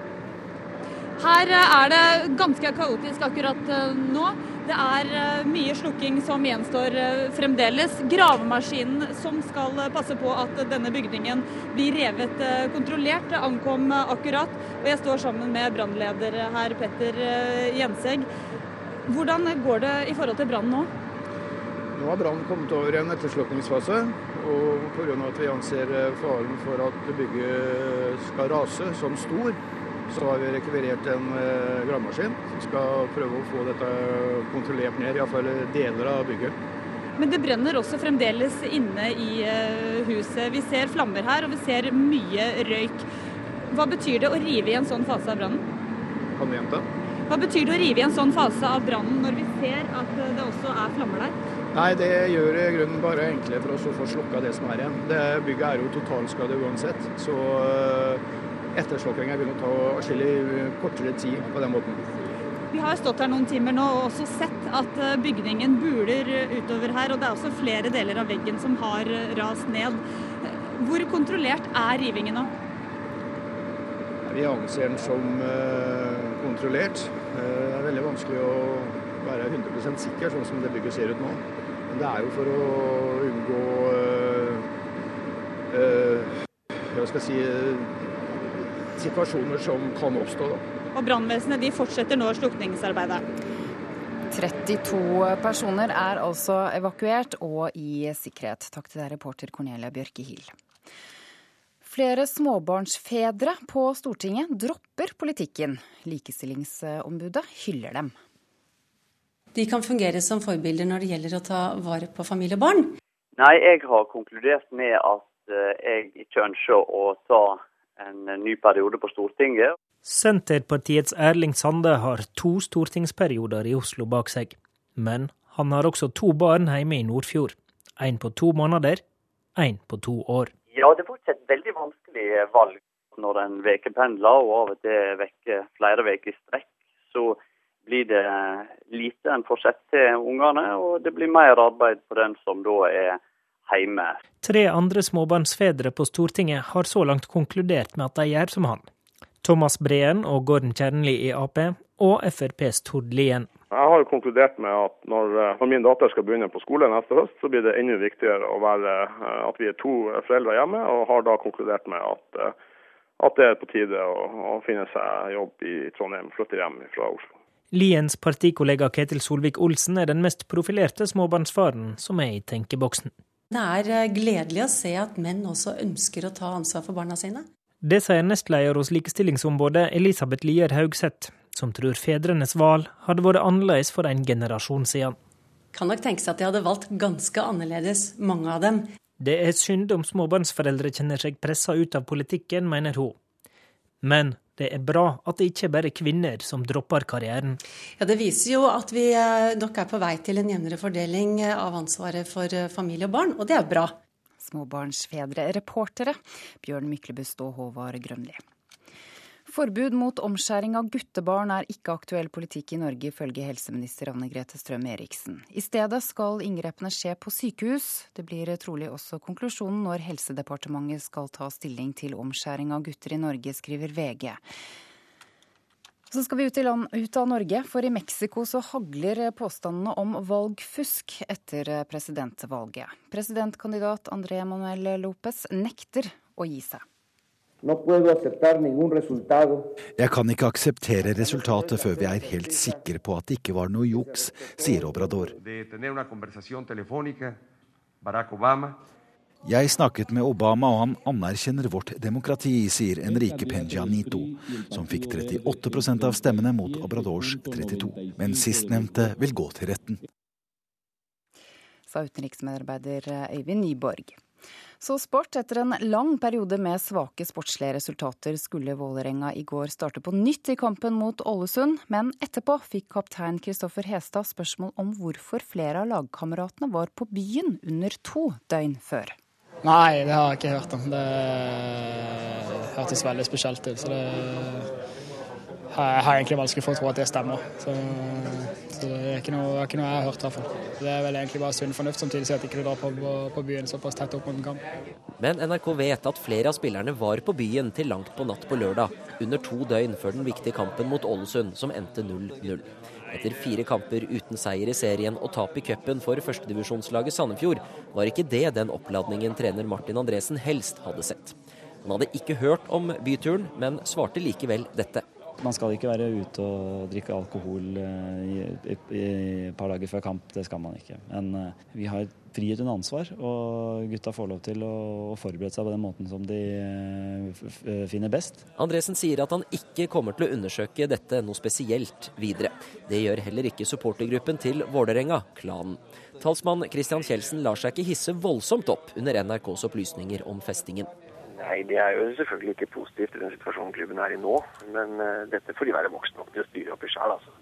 Her eh, er det ganske kaotisk akkurat nå. Det er eh, mye slukking som gjenstår fremdeles. Gravemaskinen som skal passe på at denne bygningen blir revet kontrollert, ankom akkurat. Og jeg står sammen med brannleder her, Petter Jenseg. Hvordan går det i forhold til brannen nå? Nå har brannen kommet over en etterslukningsfase. Og pga. at vi anser faren for at bygget skal rase som stor, så har vi rekvirert en eh, gravemaskin som skal prøve å få dette kontrollert ned, iallfall deler av bygget. Men det brenner også fremdeles inne i eh, huset. Vi ser flammer her, og vi ser mye røyk. Hva betyr det å rive i en sånn fase av brannen? Kan du gjenta? Hva betyr det å rive i en sånn fase av brannen når vi ser at eh, det også er flammer der? Nei, Det gjør i grunnen bare enklere for oss å få slukka det som er igjen. Det Bygget er jo totalskade uansett. Så etterslukkinga vil ta atskillig kortere tid på den måten. Vi har stått her noen timer nå og også sett at eh, bygningen buler utover her. Og det er også flere deler av veggen som har eh, rast ned. Hvor kontrollert er rivingen nå? Vi anser den som kontrollert. Det er veldig vanskelig å være 100% sikker, sånn som det bygget ser ut nå. Men det er jo for å unngå Hva skal jeg si situasjoner som kan oppstå. Da. Og Brannvesenet fortsetter nå slukningsarbeidet. 32 personer er altså evakuert og i sikkerhet. Takk til deg, reporter Cornelia Bjørke Hill. Flere småbarnsfedre på Stortinget dropper politikken. Likestillingsombudet hyller dem. De kan fungere som forbilder når det gjelder å ta vare på familie og barn? Nei, jeg har konkludert med at eh, jeg ikke ønsker å ta en ny periode på Stortinget. Senterpartiets Erling Sande har to stortingsperioder i Oslo bak seg. Men han har også to barn hjemme i Nordfjord. Én på to måneder, én på to år. Ja, det var ikke et veldig vanskelig valg når en ukependler og av og til vekker flere uker i strekk. Så blir det lite en får sett til ungene, og det blir mer arbeid på den som da er hjemme. Tre andre småbarnsfedre på Stortinget har så langt konkludert med at de gjør som han. Thomas Breen og Gordon Kjernli i Ap, og FrPs Tord Lien. Jeg har konkludert med at når, eh, når, min datter skal begynne på skole neste høst, så blir det enda viktigere å være, eh, at vi er to foreldre hjemme, og har da konkludert med at, eh, at det er på tide å, å finne seg jobb i Trondheim, flytte hjem fra Oslo. Liens partikollega Ketil Solvik-Olsen er den mest profilerte småbarnsfaren som er i tenkeboksen. Det er eh, gledelig å se at menn også ønsker å ta ansvar for barna sine. Det sier nestleder hos Likestillingsombudet Elisabeth Lier Haugseth, som tror fedrenes valg hadde vært annerledes for en generasjon siden. Kan nok tenke seg at de hadde valgt ganske annerledes, mange av dem. Det er synd om småbarnsforeldre kjenner seg pressa ut av politikken, mener hun. Men det er bra at det ikke bare er kvinner som dropper karrieren. Ja, Det viser jo at vi eh, nok er på vei til en jevnere fordeling eh, av ansvaret for eh, familie og barn, og det er bra. Småbarnsfedre, reportere Bjørn Myklebust og Håvard Grønli. Forbud mot omskjæring av guttebarn er ikke aktuell politikk i Norge, ifølge helseminister Anne Grete Strøm Eriksen. I stedet skal inngrepene skje på sykehus. Det blir trolig også konklusjonen når Helsedepartementet skal ta stilling til omskjæring av gutter i Norge, skriver VG. Så skal vi ut, land, ut, av Norge, for i Mexico så hagler påstandene om valgfusk etter presidentvalget. Presidentkandidat André Manuel Lopez nekter å gi seg. Jeg kan ikke akseptere resultatet før vi er helt sikre på at det ikke var noe juks, sier Obrador. Jeg snakket med Obama, og han anerkjenner vårt demokrati, sier Enrique Peña Nito, som fikk 38% av stemmene mot Obradors 32. Men sistnevnte vil gå til retten. Sa utenriksmedarbeider Øyvind Nyborg. Så sport. Etter en lang periode med svake sportslige resultater skulle Vålerenga i går starte på nytt i kampen mot Ålesund, men etterpå fikk kaptein Kristoffer Hestad spørsmål om hvorfor flere av lagkameratene var på byen under to døgn før. Nei, det har jeg ikke hørt om. Det hørtes veldig spesielt ut. Så det jeg har egentlig vanskelig for å tro at det stemmer. Så, så det er ikke noe, ikke noe, jeg har hørt. i fall. Det er vel egentlig bare sunn fornuft som tilsier at ikke du drar på, på, på, byen såpass tett opp mot en kamp. Men NRK vet at flere av spillerne var på byen til langt på natt på lørdag, under to døgn før den viktige kampen mot Ålesund, som endte 0-0. Etter fire kamper uten seier i serien og tap i cupen for førstedivisjonslaget Sandefjord, var ikke det den oppladningen trener Martin Andresen helst hadde sett. Han hadde ikke hørt om byturen, men svarte likevel dette. Man skal ikke være ute og drikke alkohol eh, i et par dager før kamp, det skal man ikke. Men eh, vi har frihet under ansvar, og gutta får lov til å forberede seg på den måten som de eh, finner best. Andresen sier at han ikke kommer til å undersøke dette noe spesielt videre. Det gjør heller ikke supportergruppen til Vålerenga, klanen. Talsmann Christian Kjeldsen lar seg ikke hisse voldsomt opp under NRKs opplysninger om festingen. Nei, Det er jo selvfølgelig ikke positivt i den situasjonen klubben er i nå. Men uh, dette får de være voksne nok til å styre opp i sjøl. Altså.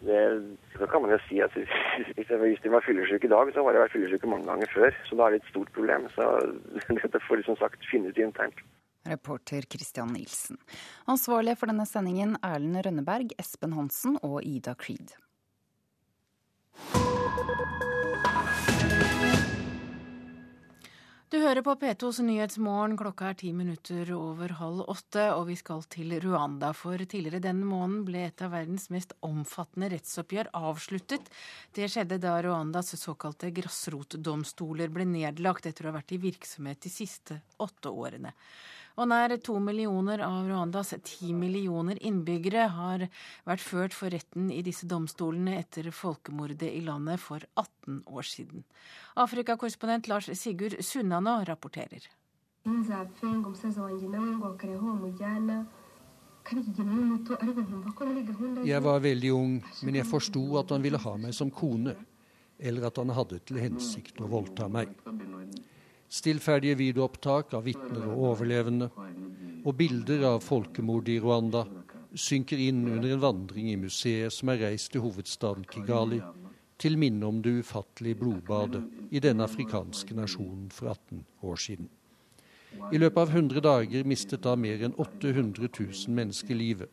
Så kan man jo si at hvis, de var fyllesyk i dag, så har de vært fyllesyk mange ganger før. Så da er det et stort problem. Så dette får de som sagt finne ut internt. Reporter Christian Nilsen. Ansvarlige for denne sendingen Erlend Rønneberg, Espen Hansen og Ida Creed. Hører på P2s Nyhetsmorgen. Klokka er ti minutter over halv åtte, og vi skal til Rwanda. For tidligere denne måneden ble et av verdens mest omfattende rettsoppgjør avsluttet. Det skjedde da Rwandas såkalte grasrotdomstoler ble nedlagt etter å ha vært i virksomhet de siste åtte årene. Og nær to millioner av Rwandas ti millioner innbyggere har vært ført for retten i disse domstolene etter folkemordet i landet for 18 år siden. Afrikakorrespondent Lars Sigurd Sunnanå rapporterer. Jeg var veldig ung, men jeg forsto at han ville ha meg som kone, eller at han hadde til hensikt å voldta meg. Stillferdige videoopptak av vitner og overlevende og bilder av folkemordet i Rwanda synker inn under en vandring i museet som er reist til hovedstaden Kigali, til minne om det ufattelige blodbadet i denne afrikanske nasjonen for 18 år siden. I løpet av 100 dager mistet da mer enn 800 000 mennesker livet.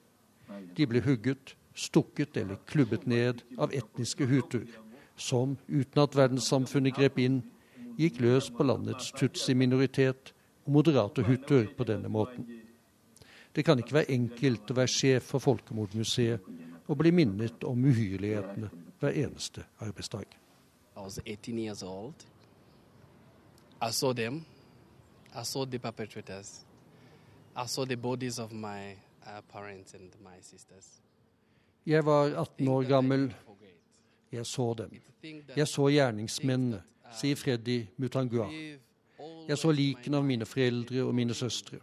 De ble hugget, stukket eller klubbet ned av etniske hutuer, som, uten at verdenssamfunnet grep inn, gikk løs på landets tutsi-minoritet og moderate hutuer på denne måten. Det kan ikke være enkelt å være sjef for Folkemordmuseet og bli minnet om uhyrlighetene hver eneste arbeidsdag. Uh, Jeg var 18 år gammel. Jeg så dem. Jeg så gjerningsmennene sier Freddy Mutangua. Jeg så likene av mine foreldre og mine søstre.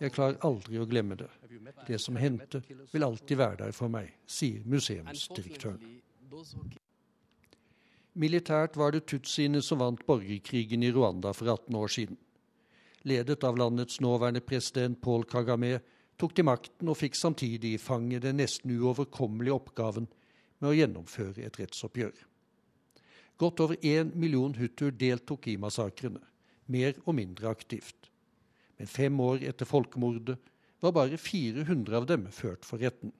Jeg klarer aldri å glemme det. Det som hendte, vil alltid være der for meg, sier museumsdirektøren. Militært var det tutsiene som vant borgerkrigen i Rwanda for 18 år siden. Ledet av landets nåværende president Paul Kagame tok de makten og fikk samtidig i fanget den nesten uoverkommelige oppgaven med å gjennomføre et rettsoppgjør. Godt over én million hutuer deltok i massakrene, mer og mindre aktivt. Men fem år etter folkemordet var bare 400 av dem ført for retten.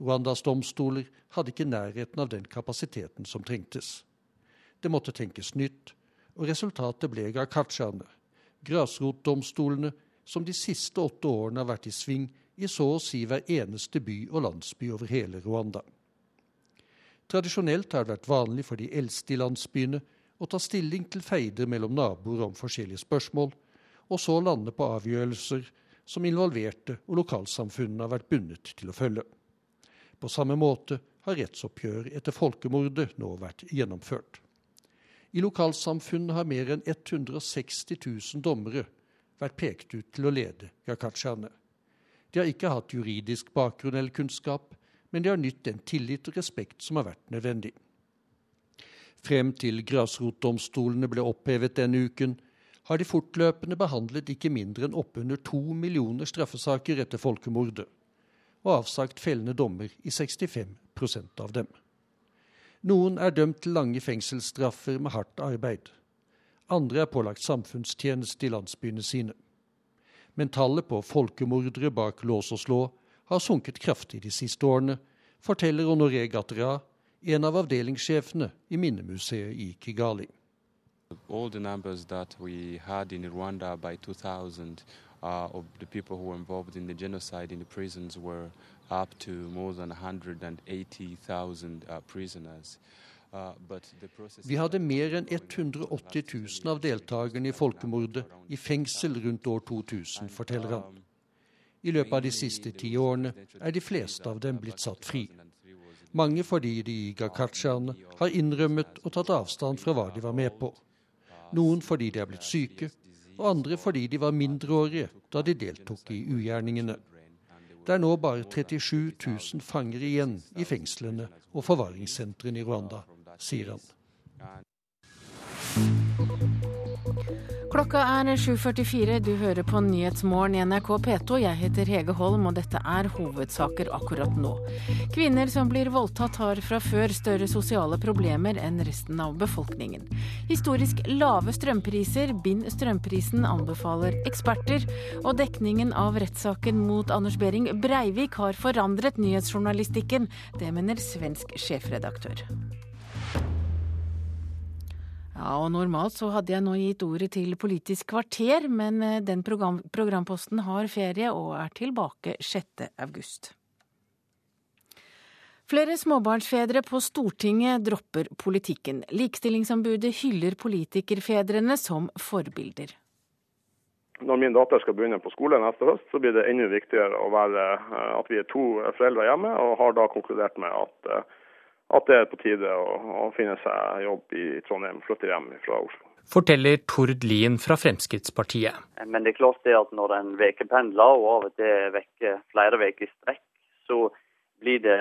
Rwandas domstoler hadde ikke nærheten av den kapasiteten som trengtes. Det måtte tenkes nytt, og resultatet ble gakachaene, grasrotdomstolene som de siste åtte årene har vært i sving i så å si hver eneste by og landsby over hele Rwanda. Tradisjonelt har det vært vanlig for de eldste i landsbyene å ta stilling til feider mellom naboer om forskjellige spørsmål, og så lande på avgjørelser som involverte og lokalsamfunnene har vært bundet til å følge. På samme måte har rettsoppgjør etter folkemordet nå vært gjennomført. I lokalsamfunnet har mer enn 160 000 dommere vært pekt ut til å lede gakachaene. De har ikke hatt juridisk bakgrunn eller kunnskap, men de har nytt den tillit og respekt som har vært nødvendig. Frem til grasrotdomstolene ble opphevet denne uken, har de fortløpende behandlet ikke mindre enn oppunder to millioner straffesaker etter folkemordet, og avsagt fellende dommer i 65% av dem. Noen er dømt til lange fengselsstraffer med hardt arbeid. Andre er pålagt samfunnstjeneste i landsbyene sine. Men tallet på folkemordere bak lås og slå har sunket kraftig de siste årene, forteller Honoré Gattera, en av avdelingssjefene i minnemuseet i Kigali. All the numbers that we had in Rwanda by 2000 uh, of the people who were involved in the genocide in the prisons were up to more than 180,000 uh, prisoners. Uh, Vi hadde mer enn 180 000 av deltakerne i folkemordet i fengsel rundt år 2000, forteller han. I løpet av de siste ti årene er de fleste av dem blitt satt fri. Mange fordi de gakachaene har innrømmet og tatt avstand fra hva de var med på. Noen fordi de er blitt syke, og andre fordi de var mindreårige da de deltok i ugjerningene. Det er nå bare 37 000 fanger igjen i fengslene og forvaringssentrene i Rwanda, sier han. Klokka er 7.44. Du hører på Nyhetsmorgen i NRK P2. Jeg heter Hege Holm, og dette er hovedsaker akkurat nå. Kvinner som blir voldtatt har fra før større sosiale problemer enn resten av befolkningen. Historisk lave strømpriser, bind strømprisen, anbefaler eksperter. Og dekningen av rettssaken mot Anders Behring Breivik har forandret nyhetsjournalistikken. Det mener svensk sjefredaktør. Ja, og Normalt så hadde jeg nå gitt ordet til Politisk kvarter, men eh, den program programposten har ferie og er tilbake 6. august. Flere småbarnsfedre på Stortinget dropper politikken. Likestillingsombudet hyller politikerfedrene som forbilder. Når min datter skal begynne på skole neste høst, så blir det enda viktigere være, eh, at vi er to foreldre hjemme, og har da konkludert med at eh, at det er på tide å, å finne seg jobb i Trondheim, flytte hjem fra Oslo. Forteller Tord Lien fra Fremskrittspartiet. Men det er klart det at når en ukependler og av og til vekker flere uker i strekk, så blir det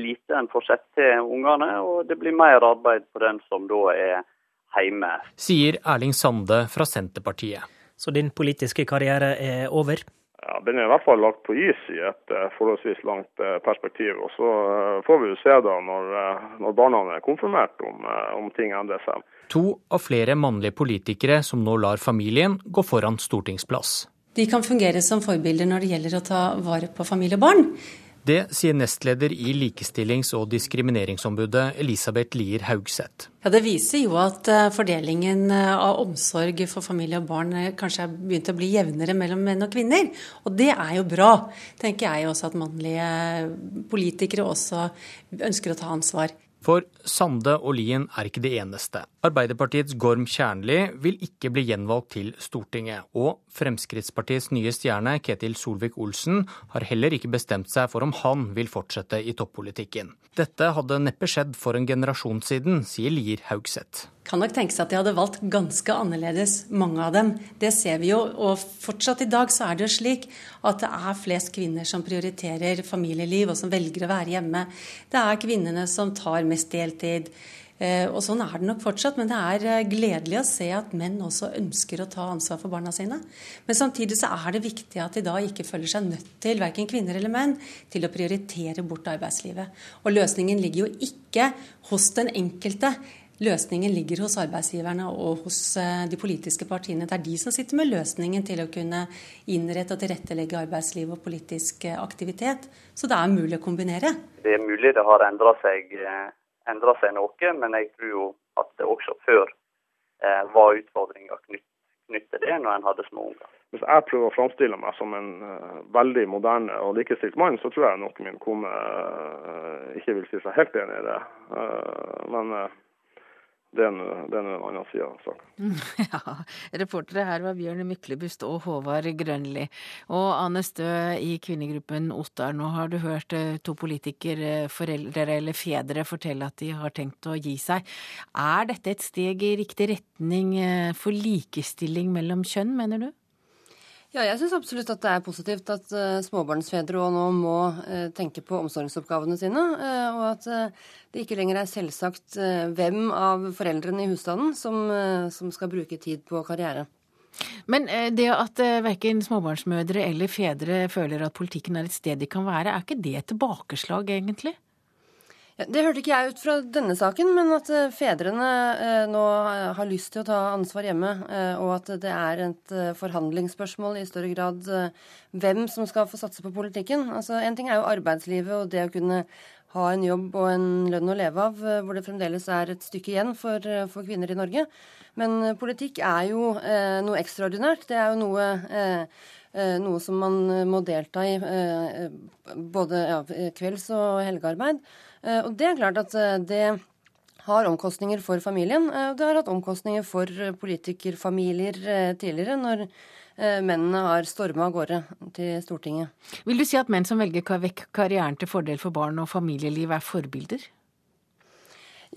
lite en får sett til ungene, og det blir mer arbeid på den som da er hjemme. Sier Erling Sande fra Senterpartiet. Så din politiske karriere er over? Ja, Den er i hvert fall lagt på is i et uh, forholdsvis langt uh, perspektiv. og Så uh, får vi jo se da når, når barna er konfirmert om, om, ting endrer seg. To av flere mannlige politikere som nå lar familien gå foran stortingsplass. De kan fungere som forbilder når det gjelder å ta vare på familie og barn. Det sier nestleder i Likestillings- og diskrimineringsombudet Elisabeth Lier Haugseth. Ja, Det viser jo at eh, fordelingen eh, av omsorg for familie og barn eh, kanskje er begynt å bli jevnere mellom menn og kvinner. Og det er jo bra, tenker jeg også at mannlige politikere også ønsker å ta ansvar. For Sande og Lien er ikke det eneste. Arbeiderpartiets Gorm Kjernli vil ikke bli gjenvalgt til Stortinget. Og Fremskrittspartiets nye stjerne, Ketil Solvik-Olsen, har heller ikke bestemt seg for om han vil fortsette i toppolitikken. Dette hadde neppe skjedd for en generasjon siden, sier Lier Haugseth kan nok tenke seg at de hadde valgt ganske annerledes, mange av dem. Det ser vi jo. Og fortsatt i dag så er det jo slik at det er flest kvinner som prioriterer familieliv, og som velger å være hjemme. Det er kvinnene som tar mest deltid. Eh, og sånn er det nok fortsatt, men det er eh, gledelig å se at menn også ønsker å ta ansvar for barna sine. Men samtidig så er det viktig at de da ikke føler seg nødt til, verken kvinner eller menn, til å prioritere bort arbeidslivet. Og løsningen ligger jo ikke hos den enkelte løsningen ligger hos arbeidsgiverne og hos eh, de politiske partiene. Det er de som sitter med løsningen til å kunne innrette og tilrettelegge arbeidsliv og politisk eh, aktivitet. Så det er mulig å kombinere. Det er mulig det har endra seg, seg, noe, men jeg tror jo at det også før eh, var utfordringer knyttet knytt til det når en hadde små unger. Hvis jeg prøver å framstille meg som en uh, veldig moderne og likestilt mann, så tror jeg nok min kone uh, ikke vil si seg helt enig i det. Uh, men det er, en, annen side av saken. Ja, reportere her var Bjørn Myklebust og Håvard Grønli. Og Ane Stø i kvinnegruppen Ottar, nå har du hørt to politikere, foreldre eller fedre, fortelle at de har tenkt å gi seg. Er dette et steg i riktig retning for likestilling mellom kjønn, mener du? Ja, jeg syns absolutt at det er positivt at uh, småbarnsfedre nå må uh, tenke på omsorgsoppgavene sine, uh, og at det ikke lenger er selvsagt hvem av foreldrene i husstanden som, som, skal bruke tid på karriere. Men det at verken småbarnsmødre eller fedre føler at politikken er et sted de kan være, er ikke det et tilbakeslag, egentlig? Det hørte ikke jeg ut fra denne saken, men at eh, fedrene eh, nå har lyst til å ta ansvar hjemme, eh, og at det er et forhandlingsspørsmål i større grad hvem som skal få satse på politikken. Altså, En ting er jo arbeidslivet og det å kunne ha en jobb og en lønn å leve av, hvor det fremdeles er et stykke igjen for, for kvinner i Norge. Men politikk er jo eh, noe ekstraordinært. Det er jo noe, eh, noe som man må delta i eh, både ja, kvelds- og helgearbeid. Eh, og det er klart at eh, det har omkostninger for familien. og det har hatt omkostninger for politikerfamilier tidligere, når mennene har storma av gårde til Stortinget. Vil du si at menn som velger vekk karrieren til fordel for barn og familieliv, er forbilder?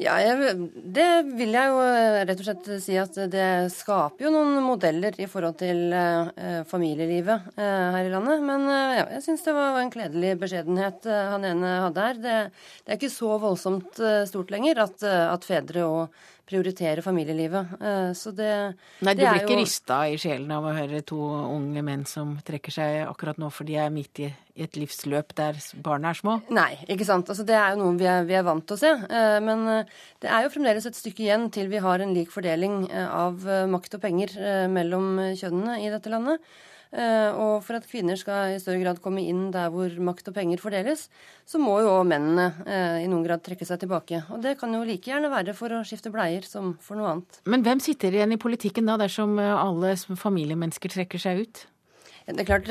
Ja, jeg, det vil jeg jo eh, rett og slett si at det skaper jo noen modeller i forhold til eh, familielivet eh, her i landet. Men eh, ja, jeg syns det var en kledelig beskjedenhet han ene hadde her. Det, det er ikke så voldsomt stort lenger at, at fedre og prioritere familielivet. Eh, så det, Nei, du blir ikke jo... rista i sjelen av å høre to unge menn som trekker seg akkurat nå for de er midt i et livsløp der barna er små? Nei, ikke sant. Altså, det er jo noe vi er, vi er, vant til å se. Eh, men eh, det er jo fremdeles et stykke igjen til vi har en lik fordeling av makt og penger mellom kjønnene i dette landet. Eh, og for at kvinner skal i større grad komme inn der hvor makt og penger fordeles, så må jo òg mennene eh, i noen grad trekke seg tilbake. Og det kan jo like gjerne være for å skifte bleier som for noe annet. Men hvem sitter igjen i politikken da, dersom eh, alle familiemennesker trekker seg ut? Det er klart,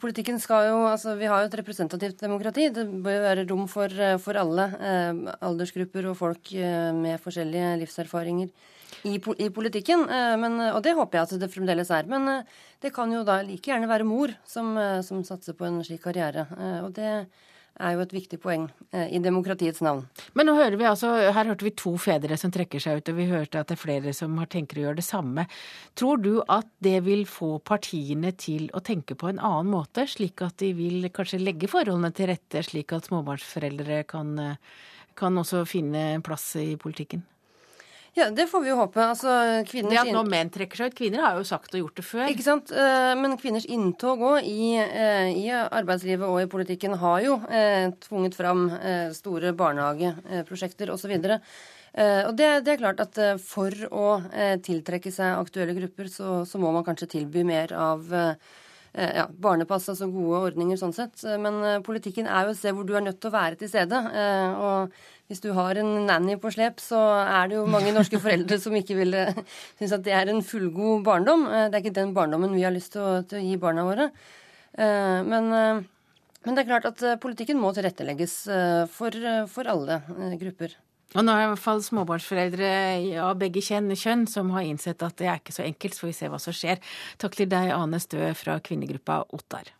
politikken skal jo, altså Vi har jo et representativt demokrati. Det bør jo være rom for, for alle eh, aldersgrupper og folk med forskjellige livserfaringer i, i politikken. Eh, men, og det håper jeg at det fremdeles er. Men eh, det kan jo da like gjerne være mor som, eh, som satser på en slik karriere. Og det er jo et viktig poeng i demokratiets navn. Men nå hører vi altså, her hørte vi to fedre som trekker seg ut, og vi hørte at det er flere som har tenker å gjøre det samme. Tror du at det vil få partiene til å tenke på en annen måte, slik at de vil kanskje legge forholdene til rette, slik at småbarnsforeldre kan, kan også finne plass i politikken? Ja, Det får vi jo håpe. Altså, det at nå menn trekker seg ut. Kvinner har jo sagt og gjort det før. Ikke sant. Eh, men kvinners inntog òg i, eh, i, arbeidslivet og i politikken har jo eh, tvunget fram store barnehageprosjekter osv. Og det, det, er klart at for å tiltrekke seg aktuelle grupper, så, så må man kanskje tilby mer av ja, barnepass, altså gode ordninger sånn sett. Men politikken er jo et sted hvor du er nødt til å være til stede. Og hvis du har en nanny på slep, så er det jo mange norske foreldre som ikke vil synes at det er en fullgod barndom. Eh, det er ikke den barndommen vi har lyst til å, til å gi barna våre. Eh, men, eh, men, det er klart at politikken må tilrettelegges for, for alle grupper. Og nå er det i hvert fall småbarnsforeldre av begge kjønn, kjønn som har innsett at det er ikke så enkelt, så får vi se hva som skjer. Takk til deg, Ane Stø fra kvinnegruppa Ottar.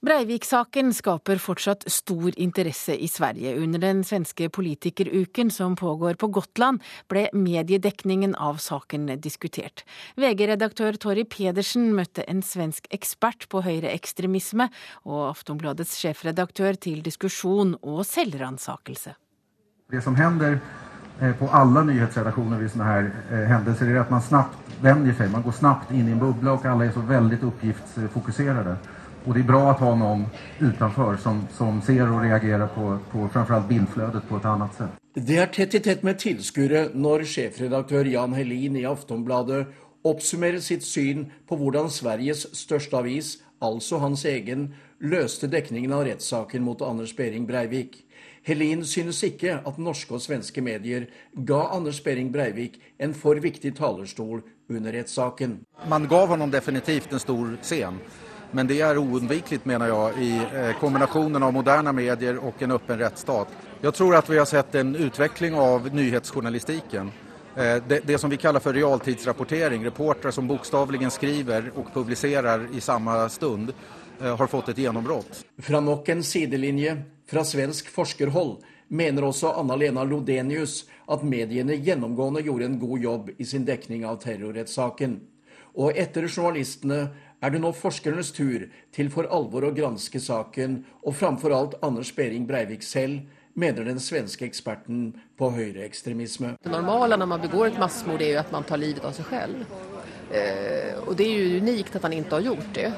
Breivik-saken skaper fortsatt stor interesse i Sverige. Under den svenske politikeruken som pågår på Gotland, ble mediedekningen av saken diskutert. VG-redaktør Tori Pedersen møtte en svensk ekspert på høyreekstremisme, og Aftonbladets sjefredaktør til diskusjon og selvransakelse. Det som hender eh, på alle nyhetsredaksjoner ved sånne her eh, hendelser, er at man snabbt vender seg. Man går snabbt inn i en boble, og alle er så veldig oppgiftsfokuserte. Och det är bra att ha någon utanför som, som ser och reagerar på, på framförallt bildflödet på ett annat sätt. Det er tett i tett med tilskuere når sjefredaktør Jan Helin i Aftonbladet oppsummerer sitt syn på hvordan Sveriges største avis, altså hans egen, løste dekningen av rettssaken mot Anders Behring Breivik. Helin synes ikke at norske og svenske medier ga Anders Behring Breivik en for viktig talerstol under rettssaken. Man gav ham definitivt en stor scen. Men det er uundvikelig, mener jeg, i eh, kombinasjonen av moderne medier og en åpen rettsstat. Jeg tror at vi har sett en utvikling av nyhetsjournalistikken. Eh, det, det, som vi kaller for realtidsrapportering, reportere som bokstavelig skriver og publiserer i samme stund, eh, har fått et gjennombrudd. Fra nok en sidelinje fra svensk forskerhold mener også Anna-Lena Lodenius at mediene gjennomgående gjorde en god jobb i sin dekning av terrorrettssaken. Og etter journalistene er det nå forskernes tur til for alvor å granske saken, og framfor alt Anders Behring Breivik selv, mener den svenske eksperten på høyreekstremisme. Det normale når man begår et massmord, er jo at man tar livet av seg selv. Eh, og det er jo unikt at han ikke har gjort det.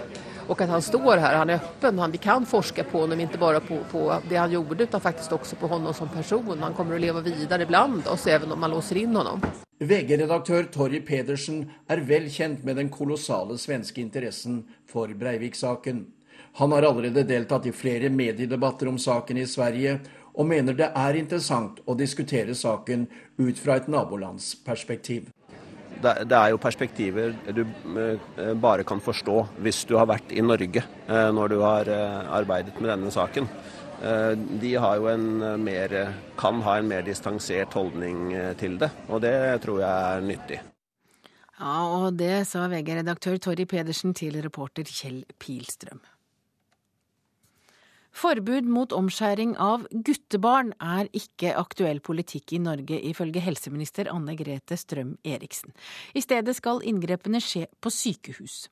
Och att han står här, han är öppen, vi kan forska på honom, inte bara på, på det han gjorde utan faktiskt också på honom som person. Han kommer att leva vidare bland oss även om man låser in honom. VG-redaktør Torje Pedersen er vel kjent med den kolossale svenske interessen for Breivik-saken. Han har allerede deltatt i flere mediedebatter om saken i Sverige, og mener det er interessant å diskutere saken ut fra et nabolandsperspektiv det, er jo perspektiver du eh, bare kan forstå hvis du har vært i Norge eh, når du har eh, arbeidet med denne saken. De har jo en mer, kan ha en mer distansert holdning til det, og det tror jeg er nyttig. Ja, og det sa VG-redaktør Torry Pedersen til reporter Kjell Pilstrøm. Forbud mot omskjæring av guttebarn er ikke aktuell politikk i Norge, ifølge helseminister Anne Grete Strøm Eriksen. I stedet skal inngrepene skje på sykehus.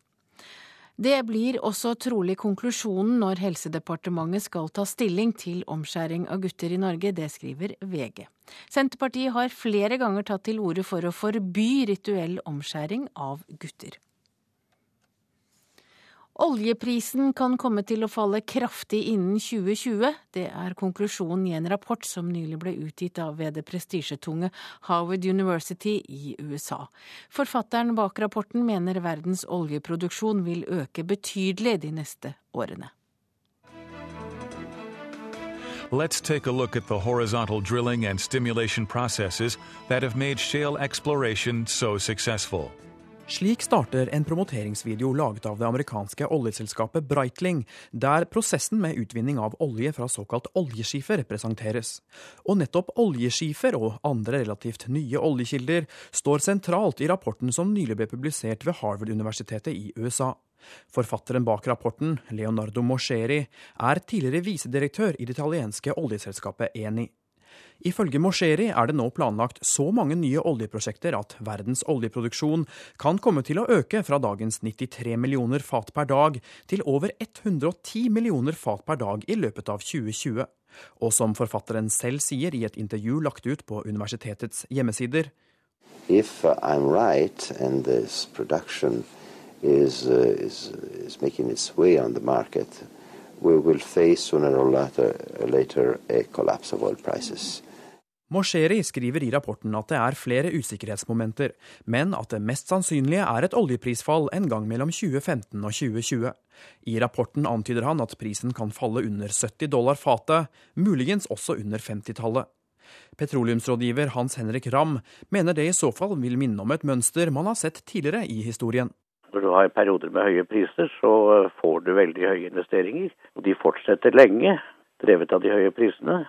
Det blir også trolig konklusjonen når Helsedepartementet skal ta stilling til omskjæring av gutter i Norge, det skriver VG. Senterpartiet har flere ganger tatt til orde for å forby rituell omskjæring av gutter. Oljeprisen kan komme til å falle kraftig innen 2020. Det er konklusjonen i en rapport som nylig ble utgitt av ved det prestisjetunge Harvard University i USA. Forfatteren bak rapporten mener verdens oljeproduksjon vil øke betydelig de neste årene. Let's take a look at the horizontal drilling and stimulation processes that have made shale exploration so successful. Slik starter en promoteringsvideo laget av det amerikanske oljeselskapet Breitling, der prosessen med utvinning av olje fra såkalt oljeskifer presenteres. Og nettopp oljeskifer og andre relativt nye oljekilder står sentralt i rapporten som nylig ble publisert ved Harvard-universitetet i USA. Forfatteren bak rapporten, Leonardo Moscheri, er tidligere visedirektør i det italienske oljeselskapet Eni. Ifølge Mosheri er det nå planlagt så mange nye oljeprosjekter at verdens oljeproduksjon kan komme til å øke fra dagens 93 millioner fat per dag til over 110 millioner fat per dag i løpet av 2020. Og som forfatteren selv sier i et intervju lagt ut på universitetets hjemmesider If I'm right and this production is, uh, is, is making its way on the market, we will face sooner or later, later a collapse of oil prices. Mosheri skriver i rapporten at det er flere usikkerhetsmomenter, men at det mest sannsynlige er et oljeprisfall en gang mellom 2015 og 2020. I rapporten antyder han at prisen kan falle under 70 dollar fatet, muligens også under 50-tallet. Petroleumsrådgiver Hans Henrik Ramm mener det i så fall vil minne om et mønster man har sett tidligere i historien. Når du har perioder med høye priser, så får du veldig høye investeringer. Og de fortsetter lenge, drevet av de høye prisene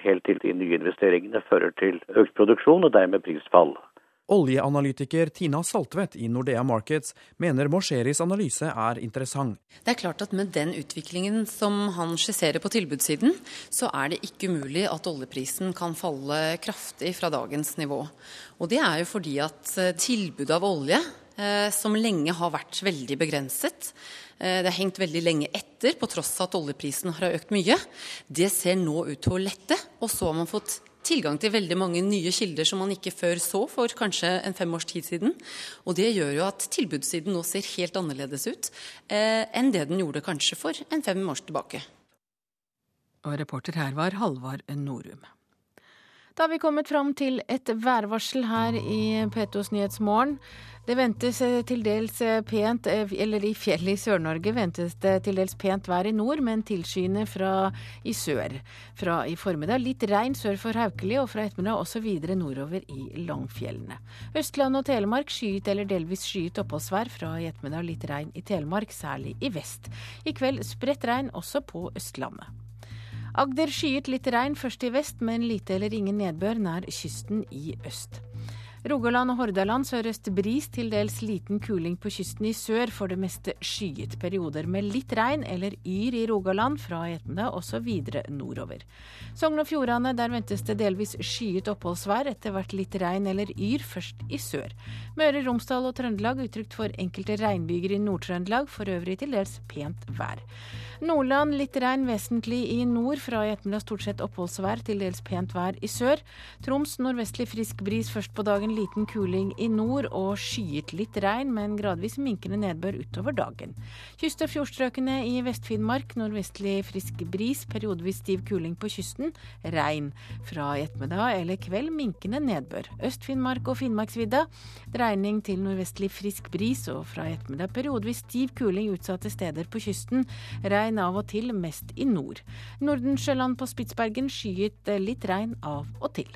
helt til de nye investeringene fører til økt produksjon og dermed prisfall. Oljeanalytiker Tina Saltvedt i Nordea Markets mener Morseris analyse er interessant. Det er klart at Med den utviklingen som han skisserer på tilbudssiden, så er det ikke umulig at oljeprisen kan falle kraftig fra dagens nivå. Og Det er jo fordi at eh, tilbudet av olje, eh, som lenge har vært veldig begrenset, det har hengt veldig lenge etter, på tross av at oljeprisen har økt mye. Det ser nå ut til å lette. Og så har man fått tilgang til veldig mange nye kilder som man ikke før så for kanskje en fem års tid siden. Og det gjør jo at tilbudssiden nå ser helt annerledes ut eh, enn det den gjorde kanskje for en fem års tilbake. Og reporter her var Halvard Norum. Da har vi kommet fram til et værvarsel her i P2s Nyhetsmorgen. Det ventes eh, til dels eh, pent, eh, eller i fjellet i Sør-Norge ventes det til dels pent vær i nord, men tilskyende fra i sør. Fra i formiddag litt regn sør for Haukeli, og fra ettermiddag også videre nordover i Langfjellene. Østland og Telemark skyet eller delvis skyet oppholdsvær. Fra i ettermiddag litt regn i Telemark, særlig i vest. I kveld spredt regn også på Østlandet. Agder skyet litt regn først i vest, men lite eller ingen nedbør nær kysten i øst. Rogaland og Hordaland sørøst bris, til dels liten kuling på kysten i sør. For det meste skyet perioder med litt regn eller yr i Rogaland fra Etne og også videre nordover. Sogn og Fjordane, der ventes det delvis skyet oppholdsvær, etter hvert litt regn eller yr, først i sør. Møre, Romsdal og Trøndelag utrygt for enkelte regnbyger i Nord-Trøndelag, for øvrig til dels pent vær. Nordland litt regn vesentlig i nord, fra i ettermiddag stort sett oppholdsvær, til dels pent vær i sør. Troms nordvestlig frisk bris først på dagen, liten kuling i nord og skyet litt regn, men gradvis minkende nedbør utover dagen. Kyst- og fjordstrøkene i Vest-Finnmark nordvestlig frisk bris, periodevis stiv kuling på kysten. Regn fra i ettermiddag eller kveld minkende nedbør. Øst-Finnmark og Finnmarksvidda dreining til nordvestlig frisk bris, og fra i ettermiddag periodevis stiv kuling utsatte steder på kysten. Regn av og til, mest i nord. Nordensjøland på Spitsbergen skyet litt regn av og til.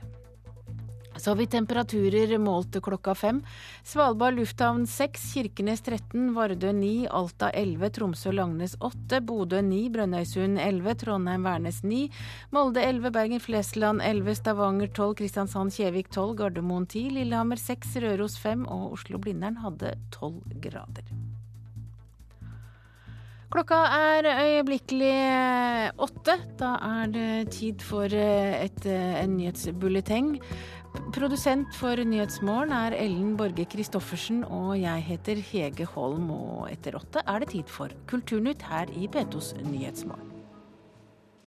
Så har vi temperaturer målt klokka fem. Svalbard lufthavn seks, Kirkenes 13, Vardø 9, Alta 11, Tromsø-Langnes 8, Bodø 9, Brønnøysund 11, Trondheim-Værnes 9, Molde 11, Bergen-Flesland 11, Stavanger 12, Kristiansand-Kjevik 12, Gardermoen 10, Lillehammer 6, Røros 5 og Oslo-Blindern hadde 12 grader. Klokka er øyeblikkelig åtte. Da er det tid for eh, et, eh, en nyhetsbulleteng. Produsent for Nyhetsmorgen er Ellen Borge Christoffersen, og jeg heter Hege Holm. Og etter åtte er det tid for Kulturnytt her i P2s Nyhetsmorgen.